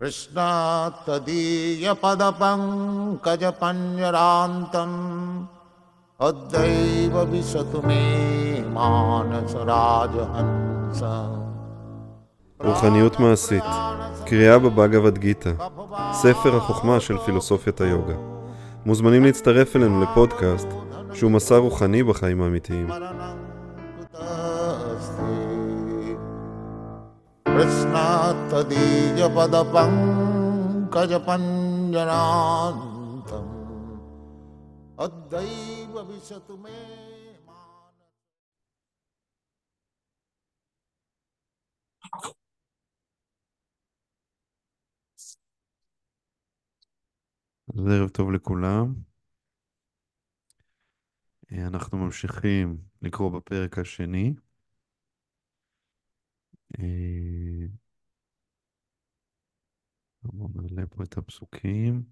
कृष्णात्तदीयपदपङ्कजपञ्जरान्तम् अद्यैव विशतु मे मानसराजहंस רוחניות מעשית, קריאה בבאגavad גיתא, ספר החוכמה של פילוסופיית היוגה. מוזמנים להצטרף אלינו לפודקאסט שהוא מסע רוחני בחיים האמיתיים. कृष्णात्तदीयपदपङ्कजपञ्जरान्तम् अद्यैव विशतु मे मानस אז ערב טוב לכולם. אה, אנחנו ממשיכים לקרוא בפרק השני. בואו נעלה פה את הפסוקים.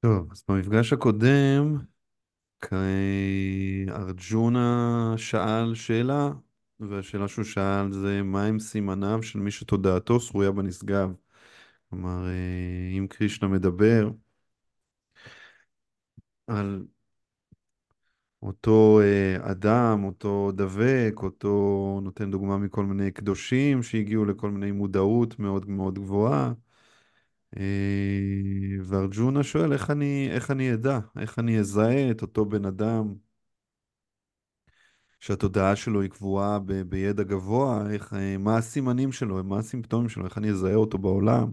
טוב, אז במפגש הקודם, ארג'ונה שאל שאלה, והשאלה שהוא שאל זה מהם סימניו של מי שתודעתו שרויה בנשגב. כלומר, אה, אם קרישנה מדבר על אותו אה, אדם, אותו דבק, אותו נותן דוגמה מכל מיני קדושים שהגיעו לכל מיני מודעות מאוד מאוד גבוהה. אה, וארג'ונה שואל איך אני, איך אני אדע, איך אני אזהה את אותו בן אדם שהתודעה שלו היא קבועה ב, בידע גבוה, איך, אה, מה הסימנים שלו, מה הסימפטומים שלו, איך אני אזהה אותו בעולם,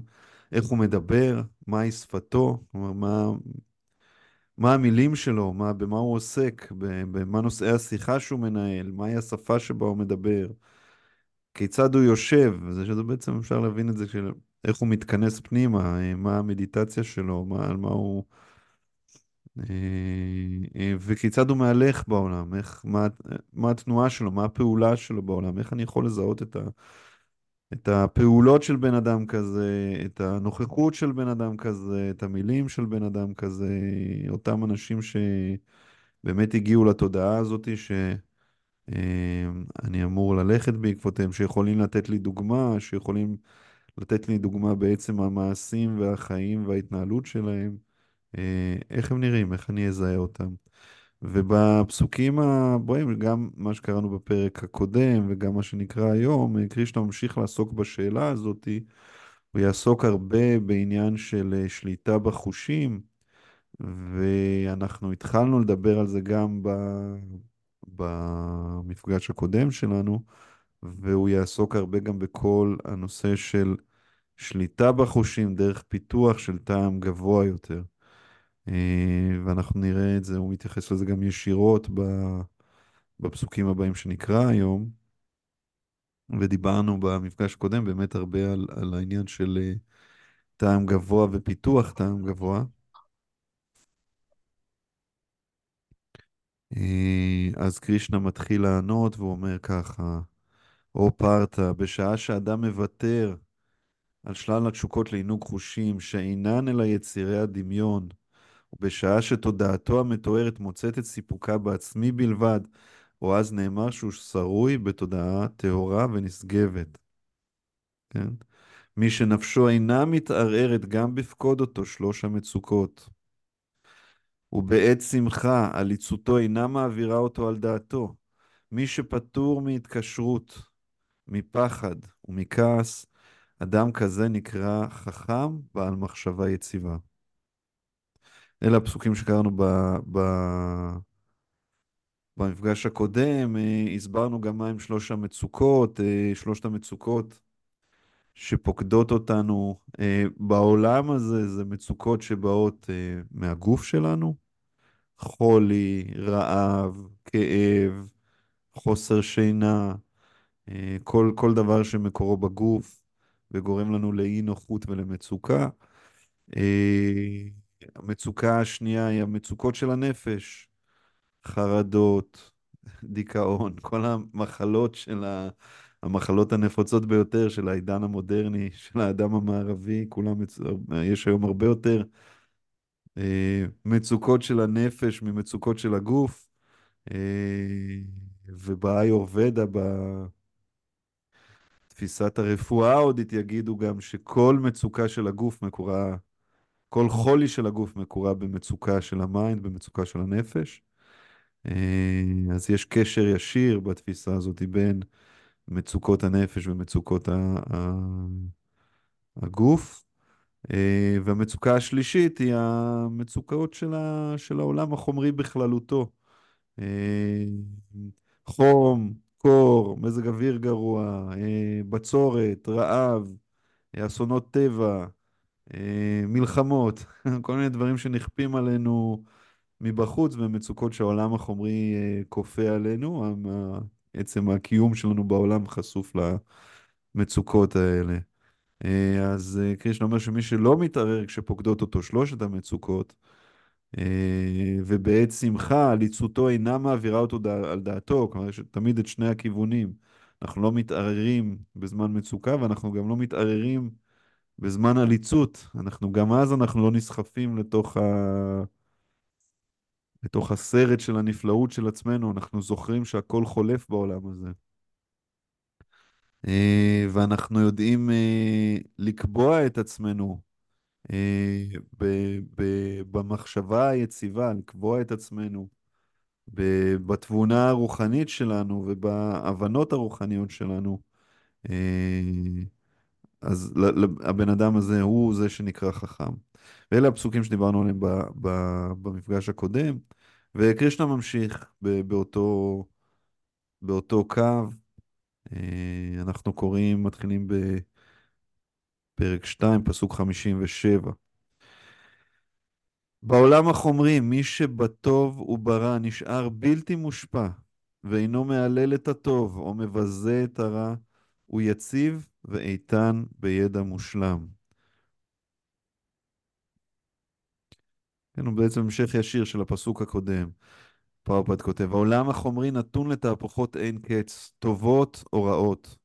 איך הוא מדבר, מהי שפתו, כלומר, מה, מה המילים שלו, מה, במה הוא עוסק, במה נושאי השיחה שהוא מנהל, מהי השפה שבה הוא מדבר, כיצד הוא יושב, זה שזה בעצם אפשר להבין את זה, של איך הוא מתכנס פנימה, אה, מה המדיטציה שלו, מה, על מה הוא... אה, אה, וכיצד הוא מהלך בעולם, איך, מה, מה התנועה שלו, מה הפעולה שלו בעולם, איך אני יכול לזהות את ה... את הפעולות של בן אדם כזה, את הנוכחות של בן אדם כזה, את המילים של בן אדם כזה, אותם אנשים שבאמת הגיעו לתודעה הזאת, שאני אמור ללכת בעקבותיהם, שיכולים לתת לי דוגמה, שיכולים לתת לי דוגמה בעצם המעשים והחיים וההתנהלות שלהם, אה, איך הם נראים, איך אני אזהה אותם. ובפסוקים הבאים, גם מה שקראנו בפרק הקודם וגם מה שנקרא היום, אה, קרישנה ממשיך לעסוק בשאלה הזאת, הוא יעסוק הרבה בעניין של אה, שליטה בחושים, ואנחנו התחלנו לדבר על זה גם ב... במפגש הקודם שלנו, והוא יעסוק הרבה גם בכל הנושא של שליטה בחושים דרך פיתוח של טעם גבוה יותר. אה, ואנחנו נראה את זה, הוא מתייחס לזה גם ישירות בפסוקים הבאים שנקרא היום. ודיברנו במפגש הקודם באמת הרבה על, על העניין של אה, טעם גבוה ופיתוח טעם גבוה. אה, אז קרישנה מתחיל לענות והוא אומר ככה, או פרתא, בשעה שאדם מוותר על שלל התשוקות לעינוג חושים שאינן אלא יצירי הדמיון, ובשעה שתודעתו המתוארת מוצאת את סיפוקה בעצמי בלבד, או אז נאמר שהוא שרוי בתודעה טהורה ונשגבת. כן? מי שנפשו אינה מתערערת גם בפקוד אותו שלוש המצוקות. ובעת שמחה עליצותו אינה מעבירה אותו על דעתו. מי שפטור מהתקשרות, מפחד ומכעס, אדם כזה נקרא חכם בעל מחשבה יציבה. אלה הפסוקים שקראנו ב, ב, במפגש הקודם, אה, הסברנו גם מהם שלוש המצוקות, אה, שלושת המצוקות שפוקדות אותנו אה, בעולם הזה, זה מצוקות שבאות מהגוף שלנו, חולי, רעב, כאב, חוסר שינה, כל, כל דבר שמקורו בגוף וגורם לנו לאי נוחות ולמצוקה. המצוקה השנייה היא המצוקות של הנפש, חרדות, דיכאון, כל המחלות של ה... המחלות הנפוצות ביותר של העידן המודרני, של האדם המערבי, כולם, יש היום הרבה יותר אה, מצוקות של הנפש ממצוקות של הגוף, אה, ובאיורבדה, בתפיסת הרפואה ההודית, יגידו גם שכל מצוקה של הגוף מקורה, כל חולי של הגוף מקורה במצוקה של ה mind, במצוקה של הנפש. אה, אז יש קשר ישיר בתפיסה הזאת בין מצוקות הנפש ומצוקות ה- הגוף. אה, והמצוקה השלישית היא המצוקות של, ה, של העולם החומרי בכללותו. אה, חום, קור, מזג אוויר גרוע, בצורת, רעב, אסונות טבע, מלחמות, כל מיני דברים שנכפים עלינו מבחוץ ומצוקות שהעולם החומרי כופה עלינו, עצם הקיום שלנו בעולם חשוף למצוקות האלה. אה, אז אה, קרישנה אומר שמי שלא מתערער כשפוקדות אותו שלושת המצוקות, אה, ובעת שמחה עליצותו אינה מעבירה אותו על דעתו, כלומר יש תמיד את שני הכיוונים. אנחנו לא מתערערים בזמן מצוקה ואנחנו גם לא מתערערים בזמן עליצות. אנחנו גם אז אנחנו לא נסחפים לתוך, ה... לתוך הסרט של הנפלאות של עצמנו, אנחנו זוכרים שהכל חולף בעולם הזה. אה, ואנחנו יודעים אה, לקבוע את עצמנו אה, במחשבה היציבה, לקבוע את עצמנו בתבונה הרוחנית שלנו ובהבנות הרוחניות שלנו. אז הבן אדם הזה הוא זה שנקרא חכם. ואלה הפסוקים שדיברנו עליהם במפגש הקודם, וקרישנה ממשיך באותו, באותו קו. אה, אנחנו קוראים, מתחילים בפרק 2, פסוק 57. בעולם החומרי, מי שבטוב וברע נשאר בלתי מושפע, ואינו מהלל את הטוב או מבזה את הרע, הוא יציב ואיתן בידע מושלם. כן, הוא בעצם המשך ישיר של הפסוק הקודם. פרפד כותב, העולם החומרי נתון לתהפוכות אין קץ, טובות או רעות.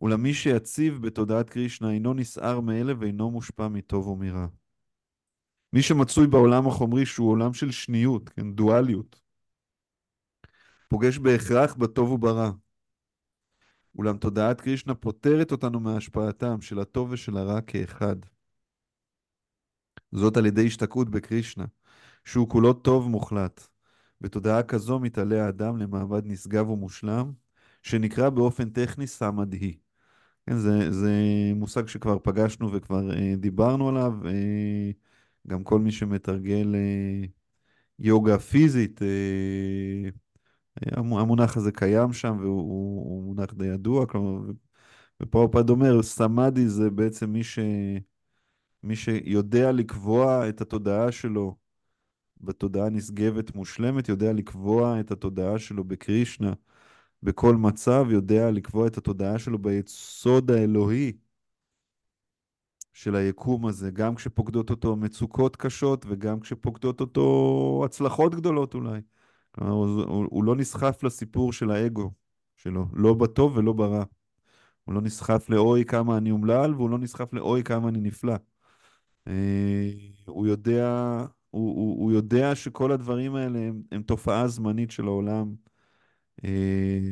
אולם מי שיציב בתודעת קרישנה אינו נסער מאלה ואינו מושפע מטוב או מרע. מי שמצוי בעולם החומרי שהוא עולם של שניות, כן, דואליות, פוגש בהכרח בטוב וברע. אולם תודעת קרישנה פוטרת אותנו מהשפעתם של הטוב ושל הרע כאחד. זאת על ידי השתקעות בקרישנה, שהוא כולו טוב מוחלט. בתודעה כזו מתעלה האדם למעמד נשגב ומושלם, שנקרא באופן טכני סמדהי. כן, זה, זה מושג שכבר פגשנו וכבר אה, דיברנו עליו. אה, גם כל מי שמתרגל אה, יוגה פיזית, אה, המונח הזה קיים שם והוא הוא, הוא מונח די ידוע. כלומר, ופרופד אומר, סמאדי זה בעצם מי, ש, מי שיודע לקבוע את התודעה שלו בתודעה נשגבת מושלמת, יודע לקבוע את התודעה שלו בקרישנה בכל מצב, יודע לקבוע את התודעה שלו ביסוד האלוהי של היקום הזה, גם כשפוקדות אותו מצוקות קשות וגם כשפוקדות אותו הצלחות גדולות אולי. הוא, הוא, הוא לא נסחף לסיפור של האגו שלו, לא בטוב ולא ברע. הוא לא נסחף לאוי כמה אני אומלל, והוא לא נסחף לאוי כמה אני נפלא. אה, הוא יודע הוא, הוא, הוא יודע שכל הדברים האלה הם, הם תופעה זמנית של העולם אה,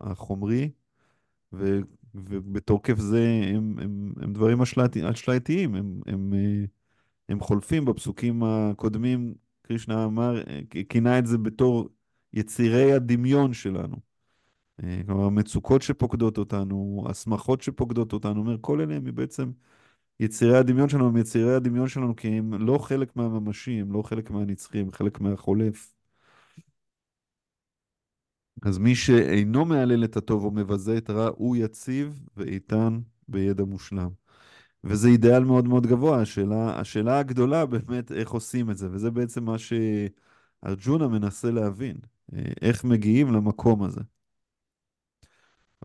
החומרי, ו, ובתוקף זה הם, הם, הם דברים אשלייתיים, הם, הם, אה, הם חולפים. בפסוקים הקודמים, קרישנה אמר, אה, כינה את זה בתור יצירי הדמיון שלנו. אה, כלומר, מצוקות שפוקדות אותנו, הסמכות שפוקדות אותנו, אומר, כל אלה הם בעצם יצירי הדמיון שלנו הם יצירי הדמיון שלנו כי הם לא חלק מהממשי, הם לא חלק מהנצחי, הם חלק מהחולף. אז מי שאינו מהלל את הטוב או מבזה את הרע, הוא יציב ואיתן בידע מושלם. וזה אידאל מאוד מאוד גבוה, השאלה, השאלה הגדולה באמת איך עושים את זה, וזה בעצם מה שארג'ונה מנסה להבין, אה, איך מגיעים למקום הזה.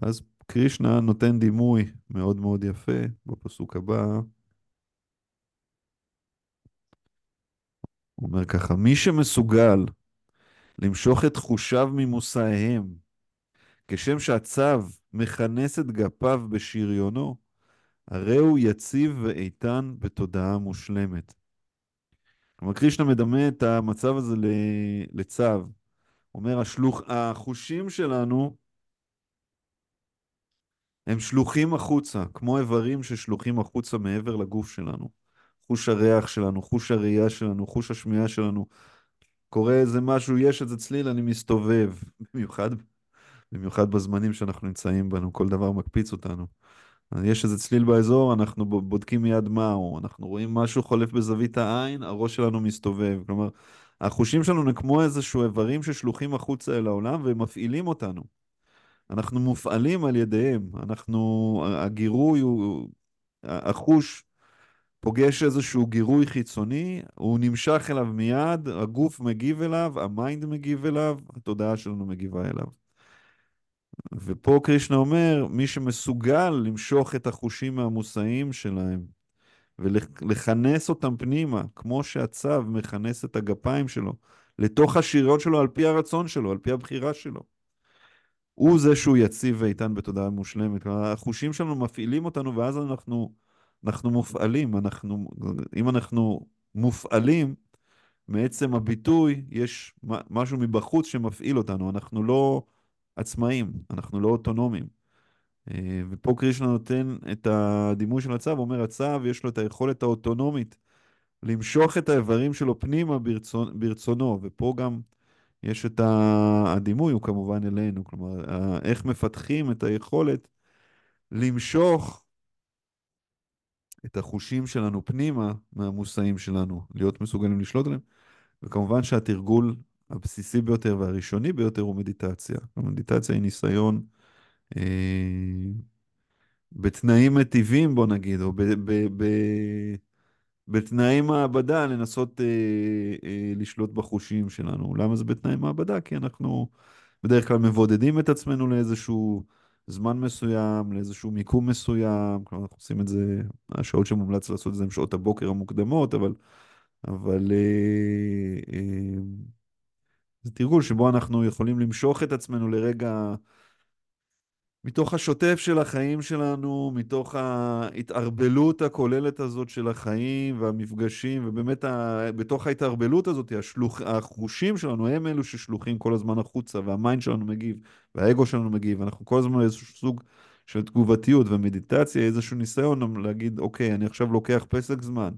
אז קרישנה נותן דימוי מאוד מאוד יפה בפסוק הבא. הוא אומר ככה, מי שמסוגל למשוך את תחושיו ממושאיהם, כשם שהצב מכנס את גפיו בשריונו, הרי הוא יציב ואיתן בתודעה מושלמת. כלומר, קרישנה מדמה את המצב הזה לצו. אומר, השלוח, החושים שלנו הם שלוחים החוצה, כמו איברים ששלוחים החוצה מעבר לגוף שלנו. חוש הריח שלנו, חוש הראייה שלנו, חוש השמיעה שלנו. קורה איזה משהו, יש איזה צליל, אני מסתובב. במיוחד, במיוחד בזמנים שאנחנו נמצאים בנו, כל דבר מקפיץ אותנו. יש איזה צליל באזור, אנחנו בודקים מיד מהו. אנחנו רואים משהו חולף בזווית העין, הראש שלנו מסתובב. כלומר, החושים שלנו הם כמו איזשהו איברים ששלוחים החוצה אל העולם והם מפעילים אותנו. אנחנו מופעלים על ידיהם. אנחנו, הגירוי הוא, החוש פוגש איזשהו גירוי חיצוני, הוא נמשך אליו מיד, הגוף מגיב אליו, ה mind מגיב אליו, התודעה שלנו מגיבה אליו. ופה קרישנה אומר, מי שמסוגל למשוך את החושים מהמושאים שלהם ולכנס אותם פנימה, כמו שהצב מכנס את הגפיים שלו, לתוך השריון שלו על פי הרצון שלו, על פי הבחירה שלו. הוא זה שהוא יציב ואיתן בתודעה מושלמת. כלומר, החושים שלנו מפעילים אותנו, ואז אנחנו, אנחנו מופעלים. אנחנו, אם אנחנו מופעלים, מעצם הביטוי, יש משהו מבחוץ שמפעיל אותנו. אנחנו לא עצמאים, אנחנו לא אוטונומיים. אה, ופה קרישנה נותן את הדימוי של הצו, אומר, הצו יש לו את היכולת האוטונומית למשוך את האיברים שלו פנימה ברצונ, ברצונו, ופה גם יש את הדימוי, הוא כמובן אלינו, כלומר, איך מפתחים את היכולת למשוך את החושים שלנו פנימה מהמושאים שלנו, להיות מסוגלים לשלוט עליהם, וכמובן שהתרגול הבסיסי ביותר והראשוני ביותר הוא מדיטציה. המדיטציה היא ניסיון אה, בתנאים מטיבים, בוא נגיד, או ב, ב, ב, בתנאי מעבדה לנסות אה, אה, לשלוט בחושים שלנו. למה זה בתנאי מעבדה? כי אנחנו בדרך כלל מבודדים את עצמנו לאיזשהו זמן מסוים, לאיזשהו מיקום מסוים. כלומר, אנחנו עושים את זה, השעות שמומלץ לעשות את זה הן שעות הבוקר המוקדמות, אבל... אבל אה, אה, זה תרגול שבו אנחנו יכולים למשוך את עצמנו לרגע מתוך השוטף של החיים שלנו, מתוך ההתערבלות הכוללת הזאת של החיים והמפגשים, ובאמת ה... בתוך ההתערבלות הזאת, השלוח... החושים שלנו הם אלו ששלוחים כל הזמן החוצה, והמיינד שלנו מגיב, והאגו שלנו מגיב, אנחנו כל הזמן באיזשהו סוג של תגובתיות ומדיטציה, איזשהו ניסיון להגיד, אוקיי, אני עכשיו לוקח פסק זמן.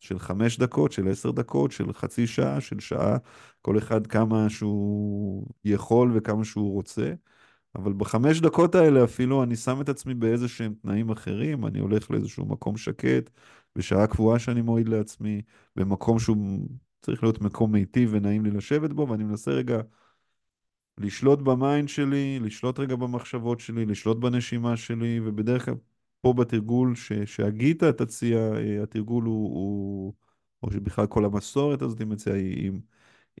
של חמש דקות, של עשר דקות, של חצי שעה, של שעה, כל אחד כמה שהוא יכול וכמה שהוא רוצה. אבל בחמש דקות האלה אפילו אני שם את עצמי באיזה שהם תנאים אחרים, אני הולך לאיזשהו מקום שקט, בשעה קבועה שאני מועיד לעצמי, במקום שהוא צריך להיות מקום מיטיב ונעים לי לשבת בו, ואני מנסה רגע לשלוט ב mind שלי, לשלוט רגע במחשבות שלי, לשלוט בנשימה שלי, ובדרך כלל פה בתרגול ש, שהגיטה מציעה, אה, התרגול הוא, הוא, או שבכלל כל המסורת הזאת היא מציעה, היא,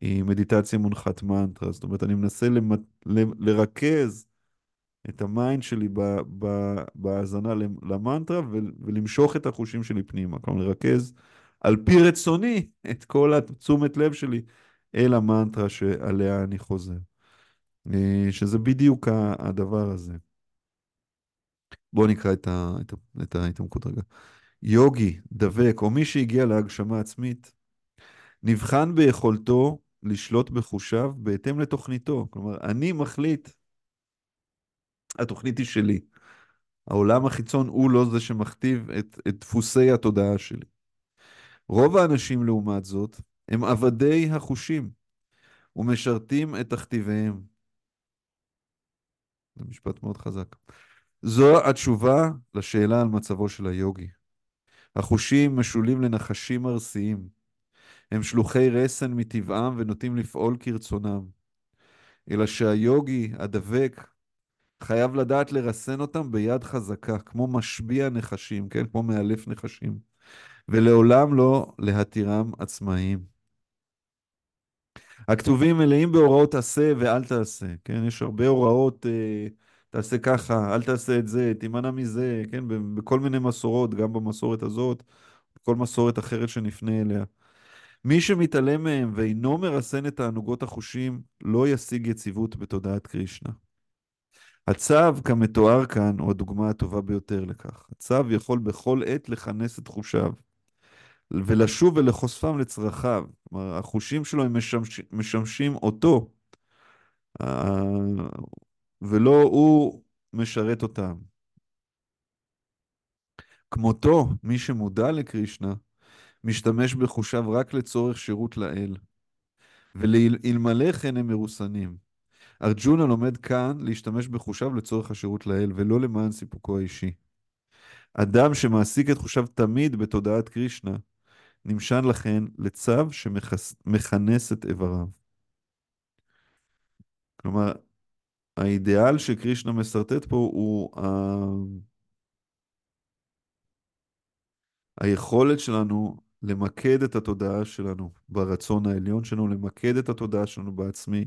היא מדיטציה מונחת מנטרה. זאת אומרת, אני מנסה למ, לרכז את ה mind שלי בהאזנה למנטרה ולמשוך את החושים שלי פנימה. כלומר, לרכז על פי רצוני את כל התשומת לב שלי אל המנטרה שעליה אני חוזר. אה, שזה בדיוק הדבר הזה. בואו נקרא את, ה, את, ה, את ההתעמקות רגע. יוגי, דבק, או מי שהגיע להגשמה עצמית, נבחן ביכולתו לשלוט בחושיו בהתאם לתוכניתו. כלומר, אני מחליט, התוכנית היא שלי. העולם החיצון הוא לא זה שמכתיב את, את דפוסי התודעה שלי. רוב האנשים, לעומת זאת, הם עבדי החושים ומשרתים את תכתיביהם. זה משפט מאוד חזק. זו התשובה לשאלה על מצבו של היוגי. החושים משולים לנחשים ארסיים. הם שלוחי רסן מטבעם ונוטים לפעול כרצונם. אלא שהיוגי, הדבק, חייב לדעת לרסן אותם ביד חזקה, כמו משביע נחשים, כן? כמו מאלף נחשים. ולעולם לא להתירם עצמאיים. הכתובים מלאים בהוראות עשה ואל תעשה, כן? יש הרבה הוראות, אה, תעשה ככה, אל תעשה את זה, תימנע מזה, כן? בכל מיני מסורות, גם במסורת הזאת, בכל מסורת אחרת שנפנה אליה. מי שמתעלם מהם ואינו מרסן את תענוגות החושים, לא ישיג יציבות בתודעת קרישנה. הצו כמתואר כאן הוא הדוגמה הטובה ביותר לכך. הצו יכול בכל עת לכנס את חושיו, ולשוב ולחושפם לצרכיו. כלומר, החושים שלו הם משמש, משמשים אותו, ולא הוא משרת אותם. כמותו, מי שמודע לקרישנה, משתמש בחושיו רק לצורך שירות לאל, ואלמלא כן הם מרוסנים. ארג'ונה לומד כאן להשתמש בחושיו לצורך השירות לאל, ולא למען סיפוקו האישי. אדם שמעסיק את חושיו תמיד בתודעת קרישנה, נמשן לכן לצו שמכנס את איבריו. כלומר, האידיאל שקרישנה מסרטט פה הוא ה... היכולת שלנו למקד את התודעה שלנו ברצון העליון שלנו, למקד את התודעה שלנו בעצמי,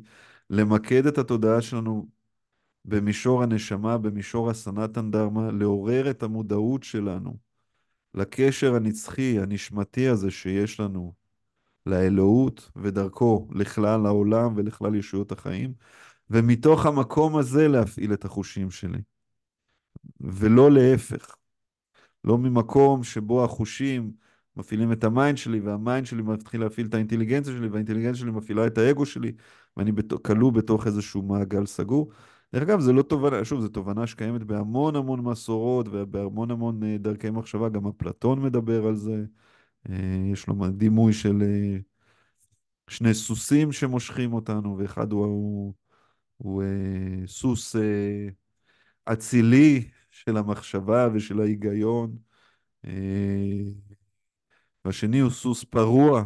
למקד את התודעה שלנו במישור הנשמה, במישור הסנאטן דהרמה, לעורר את המודעות שלנו לקשר הנצחי, הנשמתי הזה שיש לנו לאלוהות ודרכו לכלל העולם ולכלל ישויות החיים, ומתוך המקום הזה להפעיל את החושים שלי, ולא להפך. לא ממקום שבו החושים מפעילים את ה mind שלי, וה mind שלי מתחיל להפעיל את האינטליגנציה שלי, והאינטליגנציה שלי מפעילה את האגו שלי, ואני כלוא בתוך איזשהו מעגל סגור. דרך אגב, זה לא תובנה, שוב, זו תובנה שקיימת בהמון המון מסורות ובהמון המון אה, דרכי מחשבה, גם אפלטון מדבר על זה. אה, יש לו דימוי של אה, שני סוסים שמושכים אותנו, ואחד הוא, הוא, הוא סוס אצילי של המחשבה ושל ההיגיון, והשני הוא סוס פרוע,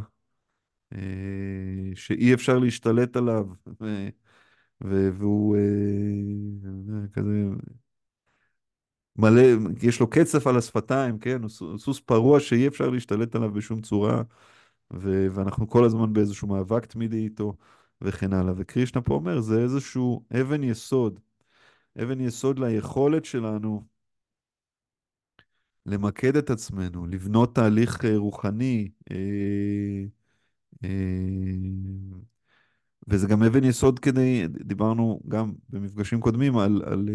שאי אפשר להשתלט עליו. והוא אה, כזה מלא, יש לו קצף על השפתיים, כן? הוא סוס פרוע שאי אפשר להשתלט עליו בשום צורה, ו- ואנחנו כל הזמן באיזשהו מאבק תמידי איתו, וכן הלאה. וקרישנה פה אומר, זה איזשהו אבן יסוד, אבן יסוד ליכולת שלנו למקד את עצמנו, לבנות תהליך אה, רוחני, אה, אה, וזה גם אבן יסוד כדי, דיברנו גם במפגשים קודמים על, על,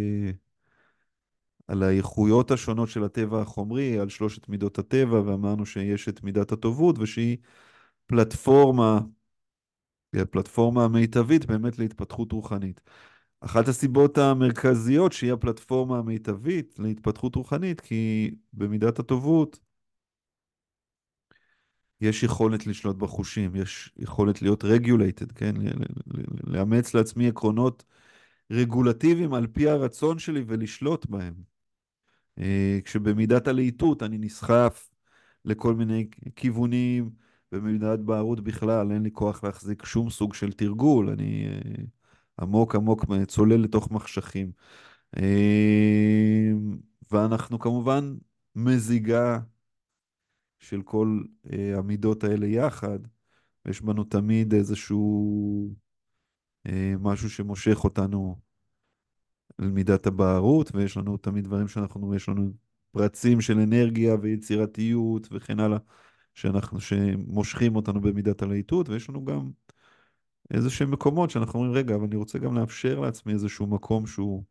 על האיכויות השונות של הטבע החומרי, על שלושת מידות הטבע, ואמרנו שיש את מידת הטובות, ושהיא פלטפורמה, הפלטפורמה המיטבית באמת להתפתחות רוחנית. אחת הסיבות המרכזיות שהיא הפלטפורמה המיטבית להתפתחות רוחנית, כי במידת הטובות יש יכולת לשלוט בחושים, יש יכולת להיות רגולייטד, כן? לאמץ לעצמי עקרונות רגולטיביים על פי הרצון שלי ולשלוט בהם. אה, כשבמידת הלהיטות אני נסחף לכל מיני כיוונים, ובמידת בערות בכלל אין לי כוח להחזיק שום סוג של תרגול, אני אה, עמוק עמוק צולל לתוך מחשכים. אה, ואנחנו כמובן מזיגה של כל אה, המידות האלה יחד, ויש בנו תמיד איזשהו משהו שמושך אותנו למידת הבערות, ויש לנו תמיד דברים שאנחנו, יש לנו פרצים של אנרגיה ויצירתיות וכן הלאה, שאנחנו, שמושכים אותנו במידת הלהיטות, ויש לנו גם איזה שהם מקומות שאנחנו אומרים, רגע, אבל אני רוצה גם לאפשר לעצמי איזשהו מקום שהוא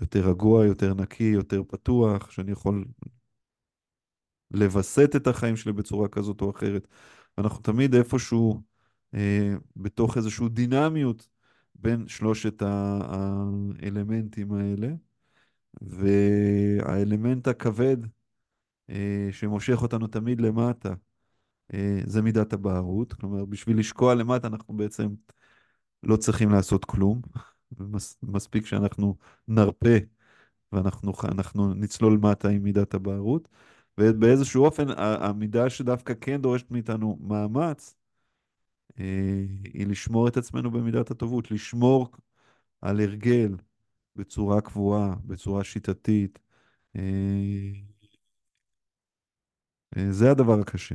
יותר רגוע, יותר נקי, יותר פתוח, שאני יכול לווסת את החיים שלי בצורה כזאת או אחרת. אנחנו תמיד איפשהו אה, בתוך איזושהי דינמיות בין שלושת האלמנטים האלה, והאלמנט הכבד שמושך אותנו תמיד למטה אה, זה מידת הבערות. כלומר, בשביל לשקוע למטה אנחנו בעצם לא צריכים לעשות כלום. מספיק שאנחנו נרפה ואנחנו נצלול מטה עם מידת הבערות. ובאיזשהו אופן המידה שדווקא כן דורשת מאיתנו מאמץ, אה, היא לשמור את עצמנו במידת הטובות, לשמור על הרגל בצורה קבועה, בצורה שיטתית. אה, זה הדבר הקשה.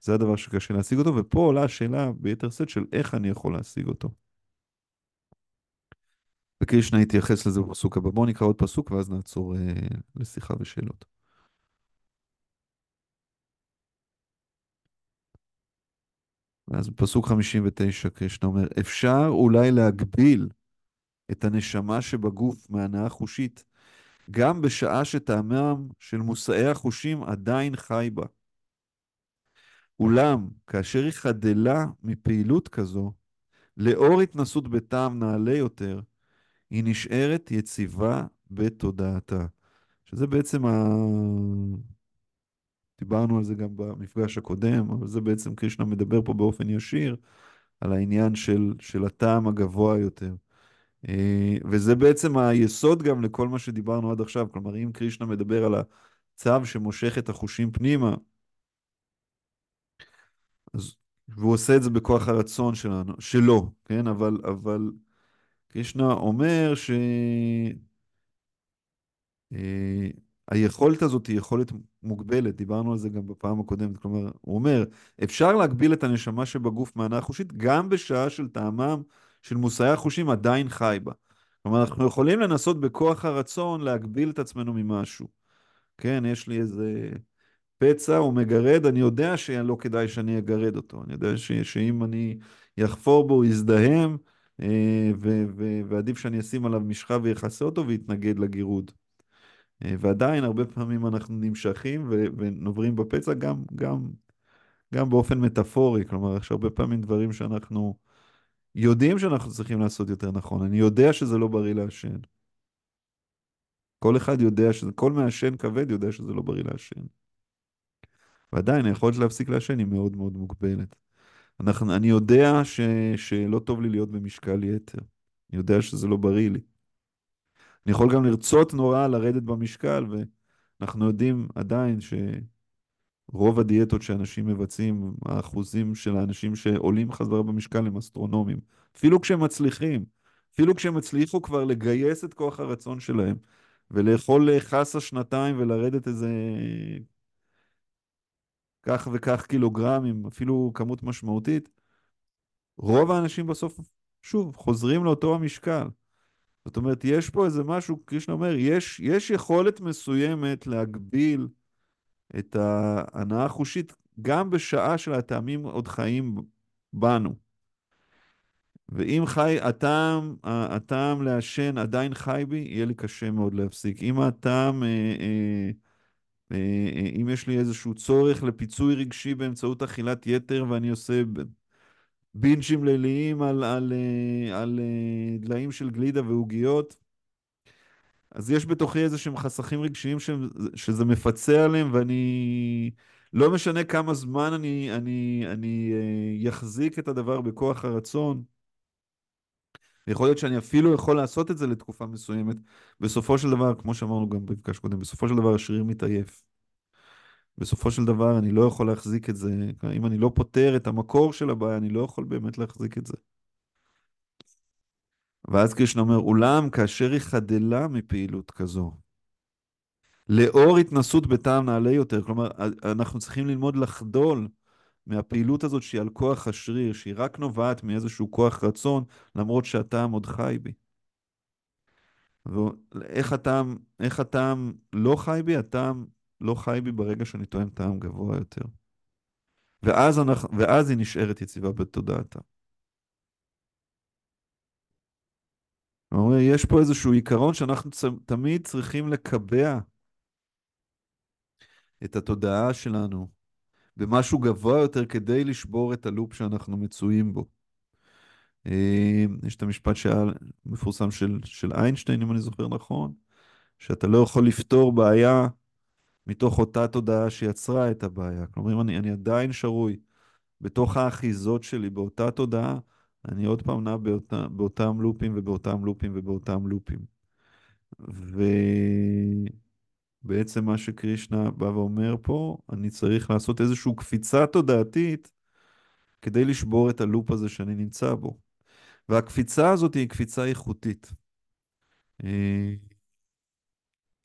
זה הדבר שקשה להשיג אותו, ופה עולה השאלה ביתר שאת של איך אני יכול להשיג אותו. וקרישנה יתייחס לזה בפסוק הבא. בואו נקרא עוד פסוק ואז נעצור אה, לשיחה ושאלות. ואז בפסוק 59 קרישנה אומר, אפשר אולי להגביל את הנשמה שבגוף מהנאה חושית, גם בשעה שטעמם של מושאי החושים עדיין חי בה. אולם, כאשר היא חדלה מפעילות כזו, לאור התנסות בטעם נעלה יותר, היא נשארת יציבה בתודעתה. שזה בעצם ה... דיברנו על זה גם במפגש הקודם, אבל זה בעצם קרישנה מדבר פה באופן ישיר על העניין של, של הטעם הגבוה יותר. אה, וזה בעצם היסוד גם לכל מה שדיברנו עד עכשיו. כלומר, אם קרישנה מדבר על הצו שמושך את החושים פנימה, אז, והוא עושה את זה בכוח הרצון שלנו, שלו, כן? אבל, אבל קרישנה אומר ש... אה, הזאת היא יכולת מוגבלת, דיברנו על זה גם בפעם הקודמת, כלומר, הוא אומר, אפשר להגביל את הנשמה שבגוף מהנה החושית גם בשעה של טעמם של מושאי החושים עדיין חי בה. כלומר, אנחנו יכולים לנסות בכוח הרצון להגביל את עצמנו ממשהו. כן, יש לי איזה פצע, הוא מגרד, אני יודע שלא כדאי שאני אגרד אותו. אני יודע ש, שאם אני יחפור בו, הוא יזדהם, אה, ו, ו, ועדיף שאני אשים עליו משחה ויכסה אותו ויתנגד לגירוד. אה, ועדיין הרבה פעמים אנחנו נמשכים ו- ונוברים בפצע גם, גם, גם באופן מטאפורי, כלומר יש הרבה פעמים דברים שאנחנו יודעים שאנחנו צריכים לעשות יותר נכון. אני יודע שזה לא בריא לעשן. כל אחד יודע שזה, כל מעשן כבד יודע שזה לא בריא לעשן. ועדיין היכולת להפסיק לעשן היא מאוד מאוד מוגבלת. אנחנו, אני יודע ש, שלא טוב לי להיות במשקל יתר. אני יודע שזה לא בריא לי. אני יכול גם לרצות נורא לרדת במשקל, ואנחנו יודעים עדיין שרוב הדיאטות שאנשים מבצעים, האחוזים של האנשים שעולים חזרה במשקל הם אסטרונומיים. אפילו כשהם מצליחים, אפילו כשהם הצליחו כבר לגייס את כוח הרצון שלהם, ולאכול חסה שנתיים ולרדת איזה כך וכך קילוגרמים, אפילו כמות משמעותית, רוב האנשים בסוף, שוב, חוזרים לאותו המשקל. זאת אומרת, יש פה איזה משהו, קרישנה אומר, יש, יש יכולת מסוימת להגביל את ההנאה החושית גם בשעה של הטעמים עוד חיים בנו. ואם חי, הטעם, הטעם לעשן עדיין חי בי, יהיה לי קשה מאוד להפסיק. אם הטעם, אה, אה, אה, אם יש לי איזשהו צורך לפיצוי רגשי באמצעות אכילת יתר ואני עושה בינצ'ים ליליים על, על, על, על דליים של גלידה ועוגיות, אז יש בתוכי איזה שהם חסכים רגשיים שהם, שזה מפצה עליהם, ואני... לא משנה כמה זמן אני, אני, אני אחזיק את הדבר בכוח הרצון. יכול להיות שאני אפילו יכול לעשות את זה לתקופה מסוימת. בסופו של דבר, כמו שאמרנו גם במפגש קודם, בסופו של דבר השריר מתעייף. בסופו של דבר אני לא יכול להחזיק את זה. אם אני לא פותר את המקור של הבעיה, אני לא יכול באמת להחזיק את זה. ואז קרישנה אומר, אולם כאשר היא חדלה מפעילות כזו, לאור התנסות בטעם נעלה יותר, כלומר, אנחנו צריכים ללמוד לחדול מהפעילות הזאת שהיא על כוח השריר, שהיא רק נובעת מאיזשהו כוח רצון, למרות שהטעם עוד חי בי. ואיך הטעם, איך הטעם לא חי בי? הטעם לא חי בי ברגע שאני טועם טעם גבוה יותר. ואז, אנחנו, ואז היא נשארת יציבה בתודעתה. אומר, יש פה איזשהו עיקרון שאנחנו תמיד צריכים לקבע את התודעה שלנו במשהו גבוה יותר כדי לשבור את הלופ שאנחנו מצויים בו. אה, יש את המשפט המפורסם של, של איינשטיין, אם אני זוכר נכון, שאתה לא יכול לפתור בעיה מתוך אותה תודעה שיצרה את הבעיה. כלומר, אני, אני עדיין שרוי בתוך האחיזות שלי, באותה תודעה, אני עוד פעם נע באותה, באותם לופים ובאותם לופים ובאותם לופים. ובעצם מה שקרישנה בא ואומר פה, אני צריך לעשות איזושהי קפיצה תודעתית כדי לשבור את הלופ הזה שאני נמצא בו. והקפיצה הזאת היא קפיצה איכותית.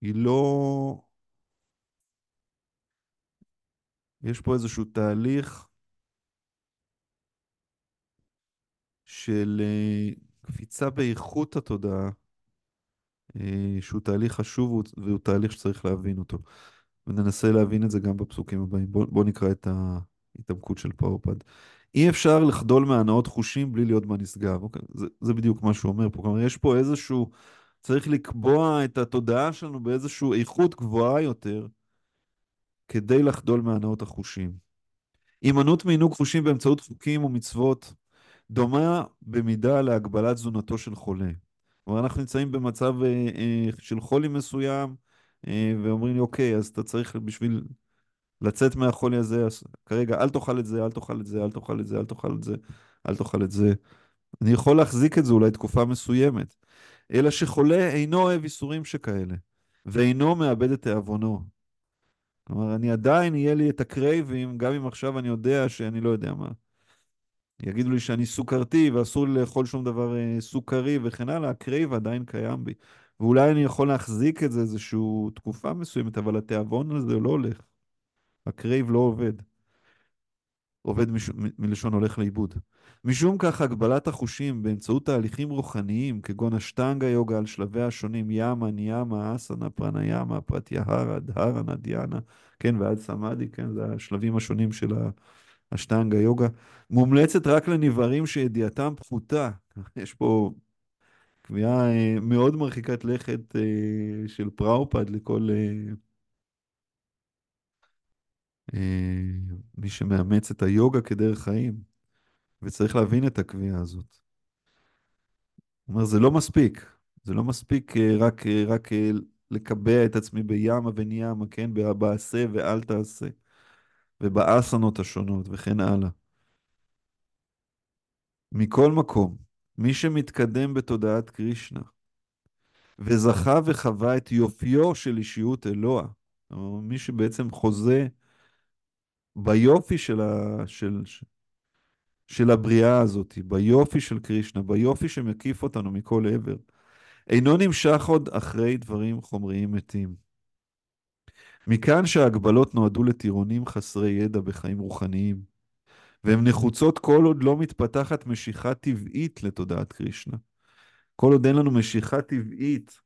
היא לא... יש פה איזשהו תהליך של אה, קפיצה באיכות התודעה, אה, שהוא תהליך חשוב והוא תהליך שצריך להבין אותו. וננסה להבין את זה גם בפסוקים הבאים. בואו בוא נקרא את ההתעמקות של פאופד. אי אפשר לחדול מהנאות חושים בלי להיות בנשגב. אוקיי? זה, זה בדיוק מה שהוא אומר פה. כלומר, יש פה איזשהו, צריך לקבוע את התודעה שלנו באיזושהי איכות גבוהה יותר כדי לחדול מהנאות החושים. הימנעות מעינוג חושים באמצעות חוקים ומצוות דומה במידה להגבלת תזונתו של חולה. כלומר, אנחנו נמצאים במצב אה, אה, של חולי מסוים, אה, ואומרים לי, אוקיי, אז אתה צריך בשביל לצאת מהחולי הזה, אז כרגע אל תאכל את זה, אל תאכל את זה, אל תאכל את זה, אל תאכל את זה, אל תאכל את זה. אני יכול להחזיק את זה אולי תקופה מסוימת. אלא שחולה אינו אוהב איסורים שכאלה, ואינו מאבד את תיאבונו. כלומר, אני עדיין, יהיה לי את ה crave ים, גם אם עכשיו אני יודע שאני לא יודע מה. יגידו לי שאני סוכרתי ואסור לי לאכול שום דבר אה, סוכרי וכן הלאה, ה crave עדיין קיים בי. ואולי אני יכול להחזיק את זה איזושהי תקופה מסוימת, אבל התיאבון הזה לא הולך. ה crave לא עובד. עובד מש... מ- מלשון הולך לאיבוד. משום כך, הגבלת החושים באמצעות תהליכים רוחניים, כגון אשטנגה יוגה על שלביה השונים, ימה, ניאמה, אסנה, פראניאמה, פרטיהרה, דהרנה, דיאנה, כן, ועד סמאדי, כן, זה השלבים השונים של ה- השטנגה יוגה, מומלצת רק לנבערים שידיעתם פחותה. יש פה קביעה אה, מאוד מרחיקת לכת אה, של פראופד לכל אה, מי שמאמץ את היוגה כדרך חיים. וצריך להבין את הקביעה הזאת. הוא אומר, זה לא מספיק. זה לא מספיק רק, רק לקבע את עצמי בימה וניאמה, כן? בעשה ואל תעשה, ובאסנות השונות וכן הלאה. מכל מקום, מי שמתקדם בתודעת קרישנה וזכה וחווה את יופיו של אישיות אלוה, מי שבעצם חוזה ביופי של, ה... של, של הבריאה הזאת, ביופי של קרישנה, ביופי שמקיף אותנו מכל עבר, אינו נמשך עוד אחרי דברים חומריים מתים. מכאן שההגבלות נועדו לטירונים חסרי ידע בחיים רוחניים, והן נחוצות כל עוד לא מתפתחת משיכה טבעית לתודעת קרישנה. כל עוד אין לנו משיכה טבעית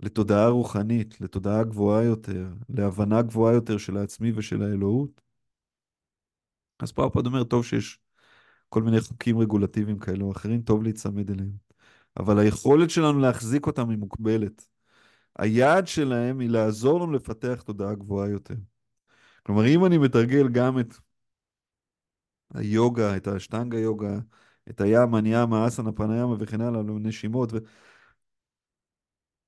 לתודעה רוחנית, לתודעה גבוהה יותר, להבנה גבוהה יותר של העצמי ושל האלוהות, אז פרפד אומר, טוב שיש כל מיני חוקים רגולטיביים כאלו או אחרים, טוב להיצמד אליהם. אבל היכולת שלנו להחזיק אותם היא מוגבלת. היעד שלהם היא לעזור לנו לפתח תודעה גבוהה יותר. כלומר, אם אני מתרגל גם את היוגה, את השטנגה יוגה, את הימה, ניאמה, אסנה, פניאמה וכן הלאה, נשימות, ו...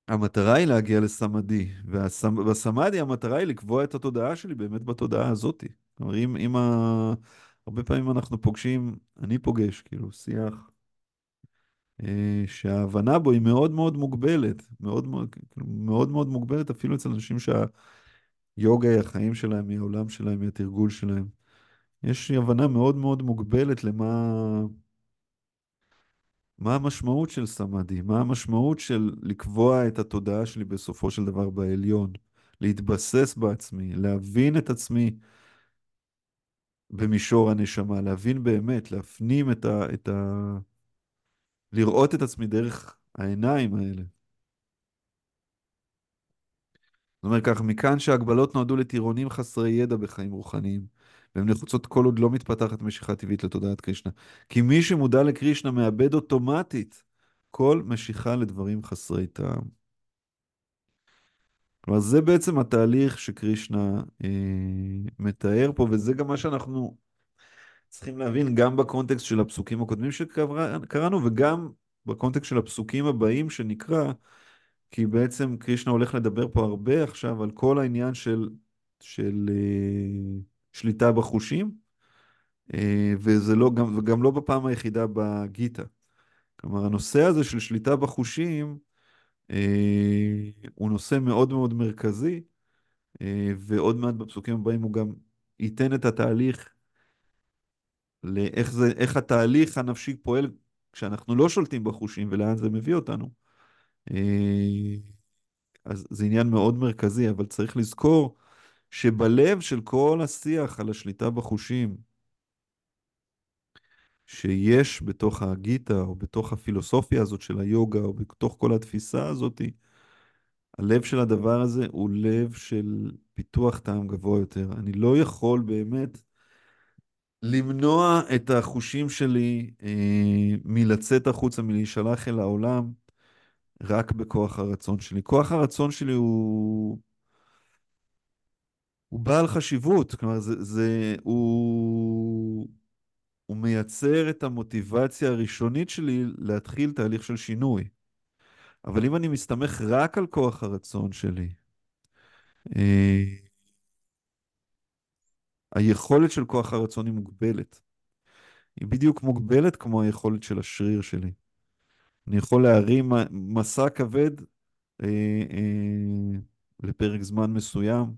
המטרה היא להגיע לסמדי, ובסמדי המטרה היא לקבוע את התודעה שלי באמת בתודעה הזאת. כלומר, אם, אם ה... הרבה פעמים אנחנו פוגשים, אני פוגש, כאילו, שיח שההבנה בו היא מאוד מאוד מוגבלת, מאוד מאוד, כאילו, מאוד מאוד מוגבלת אפילו אצל אנשים שהיוגה היא החיים שלהם, היא העולם שלהם, היא התרגול שלהם. יש הבנה מאוד מאוד מוגבלת למה מה המשמעות של סמאדי, מה המשמעות של לקבוע את התודעה שלי בסופו של דבר בעליון, להתבסס בעצמי, להבין את עצמי במישור הנשמה, להבין באמת, להפנים את ה... את ה... לראות את עצמי דרך העיניים האלה. זאת אומרת כך, מכאן שההגבלות נועדו לטירונים חסרי ידע בחיים רוחניים, והן נחוצות כל עוד לא מתפתחת משיכה טבעית לתודעת קרישנה. כי מי שמודע לקרישנה מאבד אוטומטית כל משיכה לדברים חסרי טעם. כלומר, זה בעצם התהליך שקרישנה אה, מתאר פה, וזה גם מה שאנחנו צריכים להבין גם בקונטקסט של הפסוקים הקודמים שקראנו, וגם בקונטקסט של הפסוקים הבאים שנקרא, כי בעצם קרישנה הולך לדבר פה הרבה עכשיו על כל העניין של, של אה, שליטה בחושים, אה, וזה לא, גם, וגם לא בפעם היחידה בגיטה. כלומר, הנושא הזה של שליטה בחושים אה, הוא נושא מאוד מאוד מרכזי, ועוד מעט בפסוקים הבאים הוא גם ייתן את התהליך לאיך זה, איך התהליך הנפשי פועל כשאנחנו לא שולטים בחושים ולאן זה מביא אותנו. אה, אז זה עניין מאוד מרכזי, אבל צריך לזכור שבלב של כל השיח על השליטה בחושים שיש בתוך הגיטה או בתוך הפילוסופיה הזאת של היוגה או בתוך כל התפיסה הזאת, הלב של הדבר הזה הוא לב של פיתוח טעם גבוה יותר. אני לא יכול באמת למנוע את החושים שלי אה, מלצאת החוצה, מלהישלח אל העולם, רק בכוח הרצון שלי. כוח הרצון שלי הוא... הוא בעל חשיבות, כלומר, זה, זה, הוא, הוא מייצר את המוטיבציה הראשונית שלי להתחיל תהליך של שינוי. אבל אם אני מסתמך רק על כוח הרצון שלי, אה, היכולת של כוח הרצון היא מוגבלת. היא בדיוק מוגבלת כמו היכולת של השריר שלי. אני יכול להרים מסע כבד אה, אה, לפרק זמן מסוים,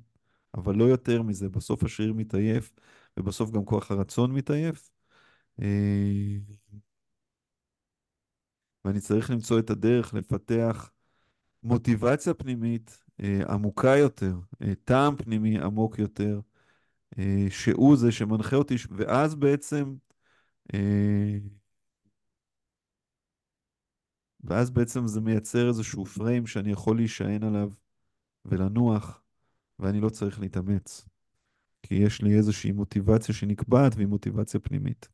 אבל לא יותר מזה. בסוף השריר מתעייף, ובסוף גם כוח הרצון מתעייף. אה, ואני צריך למצוא את הדרך לפתח מוטיבציה פנימית אה, עמוקה יותר, אה, טעם פנימי עמוק יותר, שהוא זה שמנחה אותי, ואז בעצם, אה, ואז בעצם זה מייצר איזשהו פריים שאני יכול להישען עליו ולנוח, ואני לא צריך להתאמץ. כי יש לי איזושהי מוטיבציה שנקבעת והיא מוטיבציה פנימית.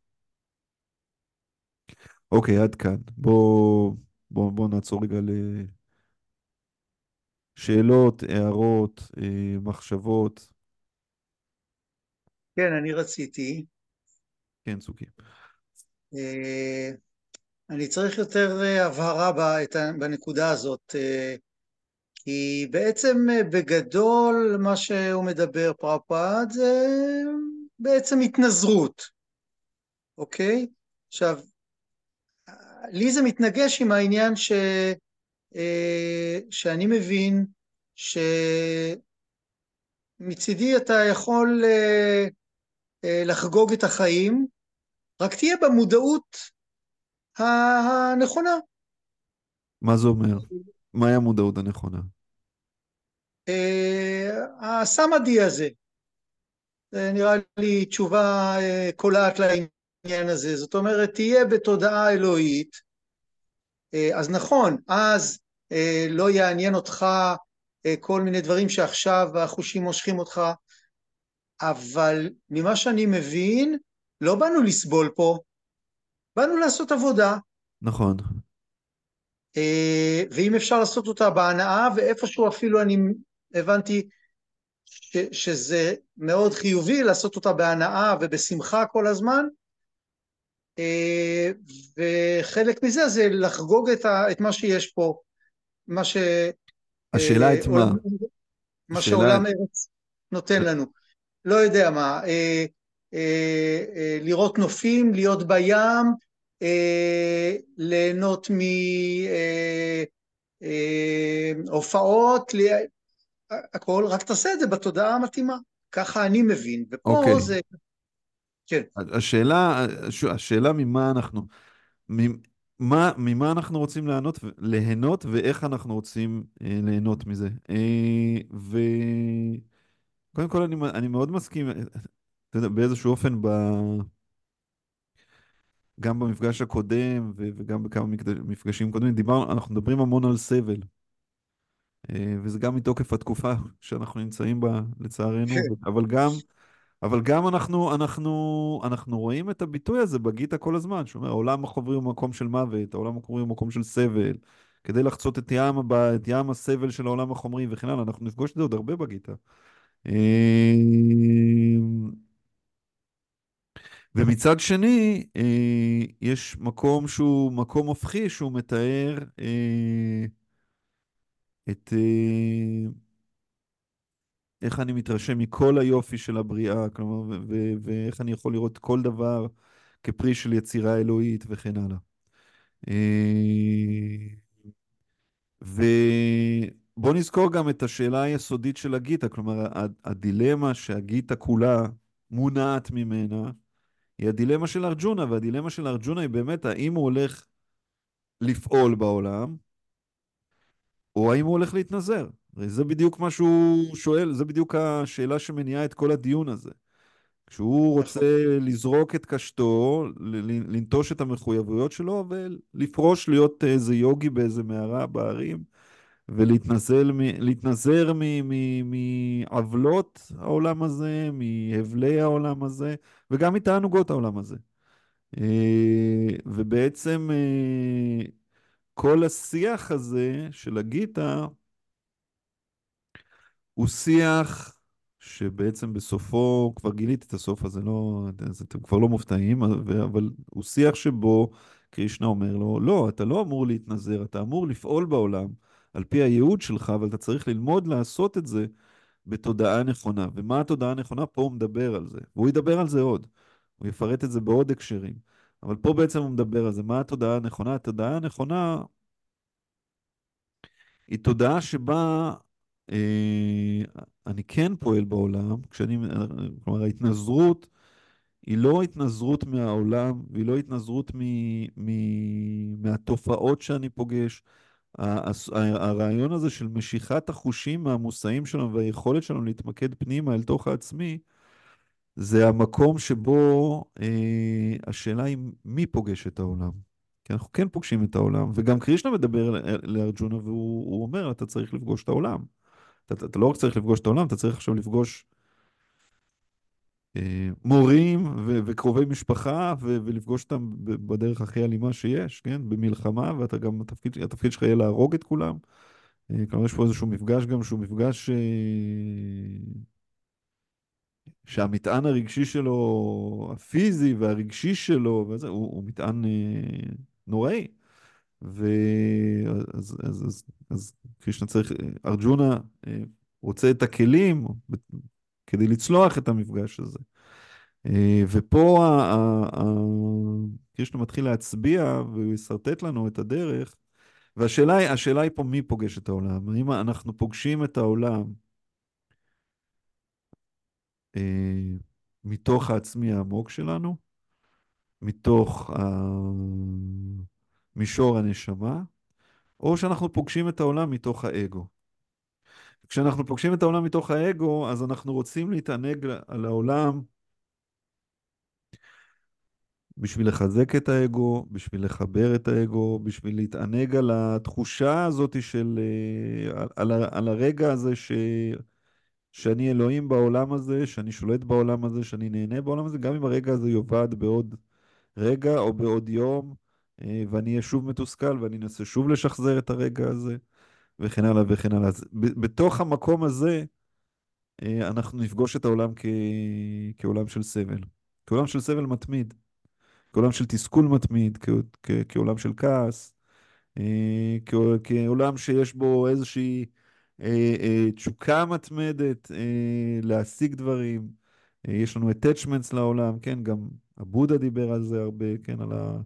אוקיי, עד כאן. בוא, בוא, בוא נעצור רגע לשאלות, הערות, אה, מחשבות. כן, אני רציתי. כן, צוקי. אה, אני צריך יותר אה, הבהרה בנקודה הזאת, אה, כי בעצם בגדול מה שהוא מדבר פרפד זה בעצם התנזרות, אוקיי? עכשיו, לי זה מתנגש עם העניין ש, שאני מבין שמצידי אתה יכול לחגוג את החיים, רק תהיה במודעות הנכונה. מה זה אומר? מהי המודעות הנכונה? אה, הסמאדי הזה, זה נראה לי תשובה אה, קולעת לעניין הזה, זאת אומרת תהיה בתודעה אלוהית, אה, אז נכון, אז אה, לא יעניין אותך אה, כל מיני דברים שעכשיו החושים מושכים אותך, אבל ממה שאני מבין, לא באנו לסבול פה, באנו לעשות עבודה, נכון. אה, ואם אפשר לעשות אותה בהנאה, ואיפשהו אפילו אני הבנתי ש, שזה מאוד חיובי לעשות אותה בהנאה ובשמחה כל הזמן, אה, וחלק מזה זה לחגוג את, ה, את מה שיש פה, מה ש... השאלה אה, את מה? מה שעולם ארץ נותן לנו. לא יודע מה, אה, אה, אה, לראות נופים, להיות בים, אה, ליהנות מהופעות, הכל, רק תעשה את זה בתודעה המתאימה. ככה אני מבין, ופה אוקיי. זה... כן, השאלה, השאלה ממה אנחנו, ממה, ממה אנחנו רוצים ליהנות, ליהנות ואיך אנחנו רוצים אה, ליהנות מזה. אה, וקודם כל אני, אני מאוד מסכים, אתה יודע, באיזשהו אופן ב... גם במפגש הקודם ו- וגם בכמה מפגשים קודמים, דיברנו, אנחנו מדברים המון על סבל. אה, וזה גם מתוקף התקופה שאנחנו נמצאים בה, לצערנו, כן. אבל גם, אבל גם אנחנו, אנחנו, אנחנו רואים את הביטוי הזה בגיטה כל הזמן, שאומר, העולם החומרי הוא מקום של מוות, העולם החומרי הוא מקום של סבל. כדי לחצות את ים, הבא, את ים הסבל של העולם החומרי וכן הלאה, אנחנו נפגוש את זה עוד הרבה בגיטה. אה, ומצד שני, אה, יש מקום שהוא מקום הופכי, שהוא מתאר אה, את איך אני מתרשם מכל היופי של הבריאה, כלומר, ו- ו- ואיך אני יכול לראות כל דבר כפרי של יצירה אלוהית וכן הלאה. אה, ובוא נזכור גם את השאלה היסודית של הגיטה, כלומר, הדילמה שהגיטה כולה מונעת ממנה, היא הדילמה של ארג'ונה, והדילמה של ארג'ונה היא באמת האם הוא הולך לפעול בעולם, או האם הוא הולך להתנזר. זה בדיוק מה שהוא שואל, זה בדיוק השאלה שמניעה את כל הדיון הזה. כשהוא רוצה לזרוק את קשתו, לנטוש את המחויבויות שלו ולפרוש להיות איזה יוגי באיזה מערה בהרים ולהתנזל מ- להתנזר מ- מ- מעוולות העולם הזה, מהבלי העולם הזה וגם מתענוגות העולם הזה. אה, ובעצם אה, כל השיח הזה של הגיטה הוא שיח שבעצם בסופו, כבר גיליתי את הסוף הזה, לא, אתם כבר לא מופתעים, אבל הוא שיח שבו קרישנה אומר לו, לא, אתה לא אמור להתנזר, אתה אמור לפעול בעולם על פי הייעוד שלך, אבל אתה צריך ללמוד לעשות את זה בתודעה נכונה. ומה התודעה הנכונה? פה הוא מדבר על זה, והוא ידבר על זה עוד. הוא יפרט את זה בעוד הקשרים. אבל פה בעצם הוא מדבר על זה. מה התודעה הנכונה? התודעה הנכונה היא תודעה שבה אה, אני כן פועל בעולם, כשאני, כלומר ההתנזרות היא לא התנזרות מהעולם, והיא לא התנזרות מ, מ, מהתופעות שאני פוגש. הרעיון הזה של משיכת החושים מהמושאים שלנו והיכולת שלנו להתמקד פנימה אל תוך העצמי, זה המקום שבו אה, השאלה היא מי פוגש את העולם. כי אנחנו כן פוגשים את העולם, וגם קרישנה מדבר ל- לארג'ונה והוא הוא אומר, אתה צריך לפגוש את העולם. אתה, אתה לא רק צריך לפגוש את העולם, אתה צריך עכשיו לפגוש אה, מורים ו- וקרובי משפחה ו- ולפגוש אותם בדרך הכי אלימה שיש, כן? במלחמה, ואתה גם, התפקיד, התפקיד שלך יהיה להרוג את כולם. אה, כלומר, יש פה איזשהו מפגש גם שהוא מפגש אה, שהמטען הרגשי שלו, הפיזי והרגשי שלו, וזה, הוא, הוא מטען אה, נוראי. ואז אז, אז, אז קרישנה צריך, ארג'ונה אה, רוצה את הכלים כדי לצלוח את המפגש הזה. אה, ופה קרישנה מתחיל להצביע והוא ישרטט לנו את הדרך. והשאלה היא, השאלה היא פה מי פוגש את העולם. האם אנחנו פוגשים את העולם אה, מתוך העצמי העמוק שלנו, מתוך ה- מישור הנשמה, או שאנחנו פוגשים את העולם מתוך האגו. כשאנחנו פוגשים את העולם מתוך האגו, אז אנחנו רוצים להתענג על העולם בשביל לחזק את האגו, בשביל לחבר את האגו, בשביל להתענג על התחושה הזאת של... אה, על, על, על הרגע הזה ש... שאני אלוהים בעולם הזה, שאני שולט בעולם הזה, שאני נהנה בעולם הזה, גם אם הרגע הזה יאבד בעוד רגע או בעוד יום, אה, ואני אהיה שוב מתוסכל ואני אנסה שוב לשחזר את הרגע הזה, וכן הלאה וכן הלאה. אז בתוך המקום הזה, אה, אנחנו נפגוש את העולם כ... כעולם של סבל. כעולם של סבל מתמיד, כעולם של תסכול מתמיד, כ... כ... כעולם של כעס, אה, כ... כעולם שיש בו איזושהי אה, תשוקה מתמדת להשיג דברים. יש לנו attachments לעולם, כן, גם הבודה דיבר על זה הרבה, כן, על ה...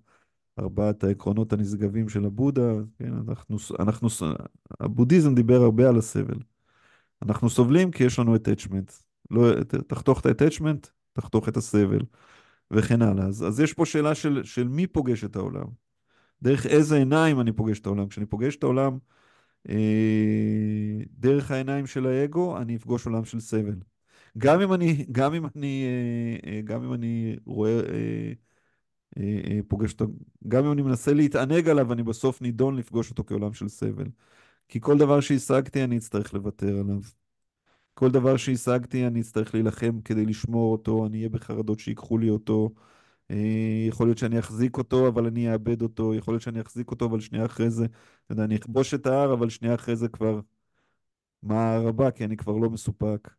ארבעת העקרונות הנשגבים של הבודה, כן, אנחנו, אנחנו, הבודהיזם דיבר הרבה על הסבל. אנחנו סובלים כי יש לנו attachment. לא, תחתוך את ה-attachment, תחתוך את הסבל, וכן הלאה. אז, אז יש פה שאלה של, של מי פוגש את העולם. דרך איזה עיניים אני פוגש את העולם. כשאני פוגש את העולם אה, דרך העיניים של האגו, אני אפגוש עולם של סבל. גם אם אני, גם אם אני, אה, אה, גם אם אני רואה, אה, אה, אה, פוגש אותו, גם אם אני מנסה להתענג עליו, אני בסוף נידון לפגוש אותו כעולם של סבל. כי כל דבר שהשגתי, אני אצטרך לוותר עליו. כל דבר שהשגתי, אני אצטרך להילחם כדי לשמור אותו, אני אהיה בחרדות שיקחו לי אותו. אה, יכול להיות שאני אחזיק אותו, אבל אני אאבד אותו. יכול להיות שאני אחזיק אותו, אבל שנייה אחרי זה, אתה יודע, אני אכבוש את ההר, אבל שנייה אחרי זה כבר, מה הבא? כי אני כבר לא מסופק,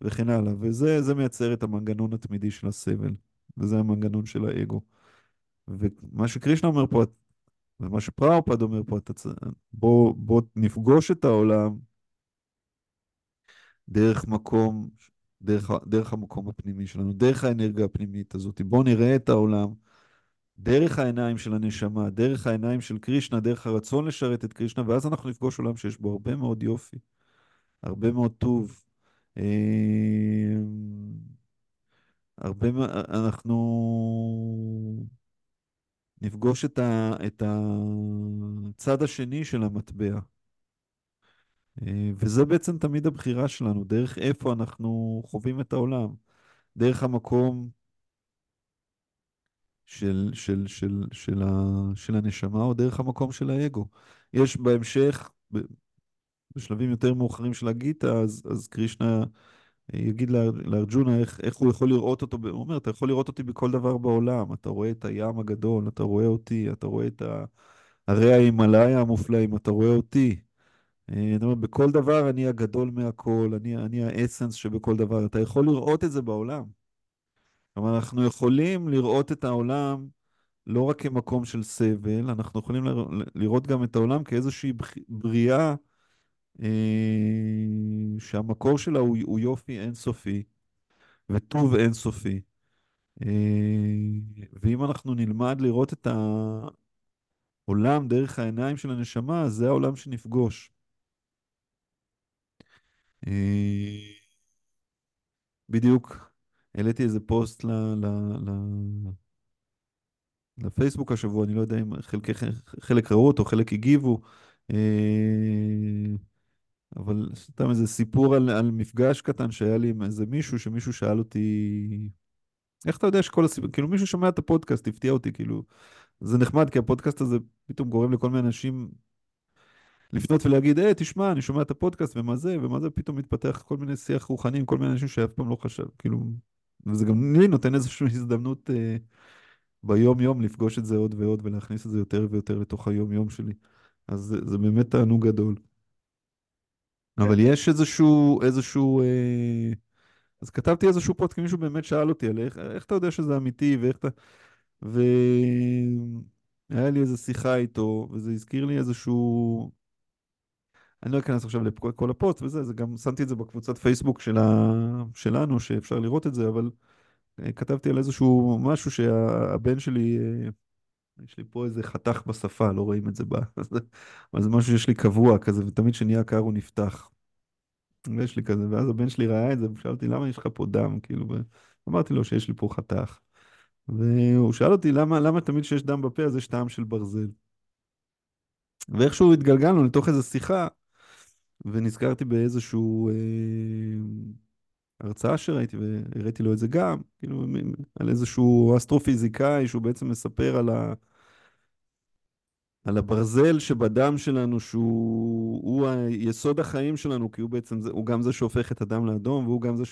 וכן הלאה. וזה זה מייצר את המנגנון התמידי של הסבל, וזה המנגנון של האגו. ומה שקרישנה אומר פה, ומה שפראופד אומר פה, אתה, בוא, בוא נפגוש את העולם דרך מקום, דרך, דרך המקום הפנימי שלנו, דרך האנרגיה הפנימית הזאת. בואו נראה את העולם דרך העיניים של הנשמה, דרך העיניים של קרישנה, דרך הרצון לשרת את קרישנה, ואז אנחנו נפגוש עולם שיש בו הרבה מאוד יופי, הרבה מאוד טוב. אה, הרבה אנחנו נפגוש את ה, את הצד השני של המטבע. אה, וזה בעצם תמיד הבחירה שלנו, דרך איפה אנחנו חווים את העולם. דרך המקום של, של, של, של, ה, של הנשמה או דרך המקום של האגו. יש בהמשך, בשלבים יותר מאוחרים של הגיטה, אז, אז קרישנה יגיד לאר- לארג'ונה איך, איך הוא יכול לראות אותו, הוא אומר, אתה יכול לראות אותי בכל דבר בעולם, אתה רואה את הים הגדול, אתה רואה אותי, אתה רואה את הרי ההימאליה המופלאים, אתה רואה אותי. אה, זאת אומרת, בכל דבר אני הגדול מהכל, אני, אני האסנס שבכל דבר. אתה יכול לראות את זה בעולם. כלומר, אנחנו יכולים לראות את העולם לא רק כמקום של סבל, אנחנו יכולים לר- לראות גם את העולם כאיזושהי בריאה אה, שהמקור שלה הוא, הוא יופי אינסופי וטוב אינסופי. אה, ואם אנחנו נלמד לראות את העולם דרך העיניים של הנשמה, זה העולם שנפגוש. אה, בדיוק העליתי איזה פוסט ל, ל, ל, לפייסבוק השבוע, אני לא יודע אם חלק, חלק ראו אותו, חלק הגיבו, אה, אבל סתם איזה סיפור על, על מפגש קטן שהיה לי עם איזה מישהו, שמישהו שאל אותי, איך אתה יודע שכל הסיפור, כאילו מישהו שומע את הפודקאסט, הפתיע אותי, כאילו, זה נחמד, כי הפודקאסט הזה פתאום גורם לכל מיני אנשים לפנות ולהגיד, אה, תשמע, אני שומע את הפודקאסט, ומה זה, ומה זה, פתאום מתפתח כל מיני שיח רוחני עם כל מיני אנשים שאף פעם לא חשב, כאילו, וזה גם לי נותן איזושהי הזדמנות אה, ביום-יום לפגוש את זה עוד ועוד ולהכניס את זה יותר ויותר לתוך היום-יום שלי. אז זה, זה באמת תענוג גדול. אבל יש איזשהו, איזשהו, אה, אז כתבתי איזשהו פוסט, כי מישהו באמת שאל אותי על איך, איך אתה יודע שזה אמיתי, ואיך אתה, והיה לי איזו שיחה איתו, וזה הזכיר לי איזשהו, אני לא אכנס עכשיו לכל הפוסט וזה, זה גם שמתי את זה בקבוצת פייסבוק של ה... שלנו, שאפשר לראות את זה, אבל אה, כתבתי על איזשהו משהו שהבן שלי, אה, יש לי פה איזה חתך בשפה, לא רואים את זה ב... אבל זה משהו שיש לי קבוע כזה, ותמיד כשנהיה קר הוא נפתח. ויש לי כזה, ואז הבן שלי ראה את זה, ושאל אותי, למה יש לך פה דם? כאילו, אמרתי לו שיש לי פה חתך. והוא שאל אותי, למה, למה תמיד כשיש דם בפה אז יש טעם של ברזל? ואיכשהו התגלגלנו לתוך איזו שיחה, ונזכרתי באיזשהו אה, הרצאה שראיתי, והראיתי לו את זה גם, כאילו, על איזשהו אסטרופיזיקאי, שהוא בעצם מספר על ה... על הברזל שבדם שלנו, שהוא הוא יסוד החיים שלנו, כי הוא בעצם, זה, הוא גם זה שהופך את הדם לאדום, והוא גם זה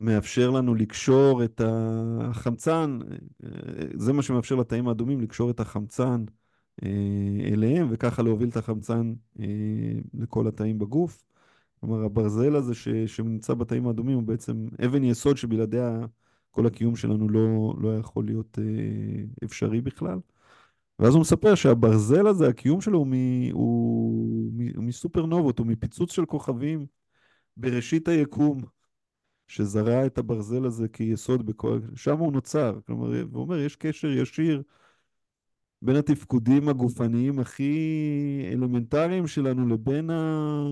שמאפשר לנו לקשור את החמצן, זה מה שמאפשר לתאים האדומים לקשור את החמצן אה, אליהם, וככה להוביל את החמצן אה, לכל התאים בגוף. כלומר, הברזל הזה ש, שנמצא בתאים האדומים הוא בעצם אבן יסוד שבלעדיה כל הקיום שלנו לא, לא יכול להיות אה, אפשרי בכלל. ואז הוא מספר שהברזל הזה, הקיום שלו הוא, מ, הוא, מ, הוא מסופרנובות, הוא מפיצוץ של כוכבים בראשית היקום, שזרע את הברזל הזה כיסוד בכל... שם הוא נוצר. כלומר, הוא אומר, יש קשר ישיר בין התפקודים הגופניים הכי אלמנטריים שלנו לבין ה...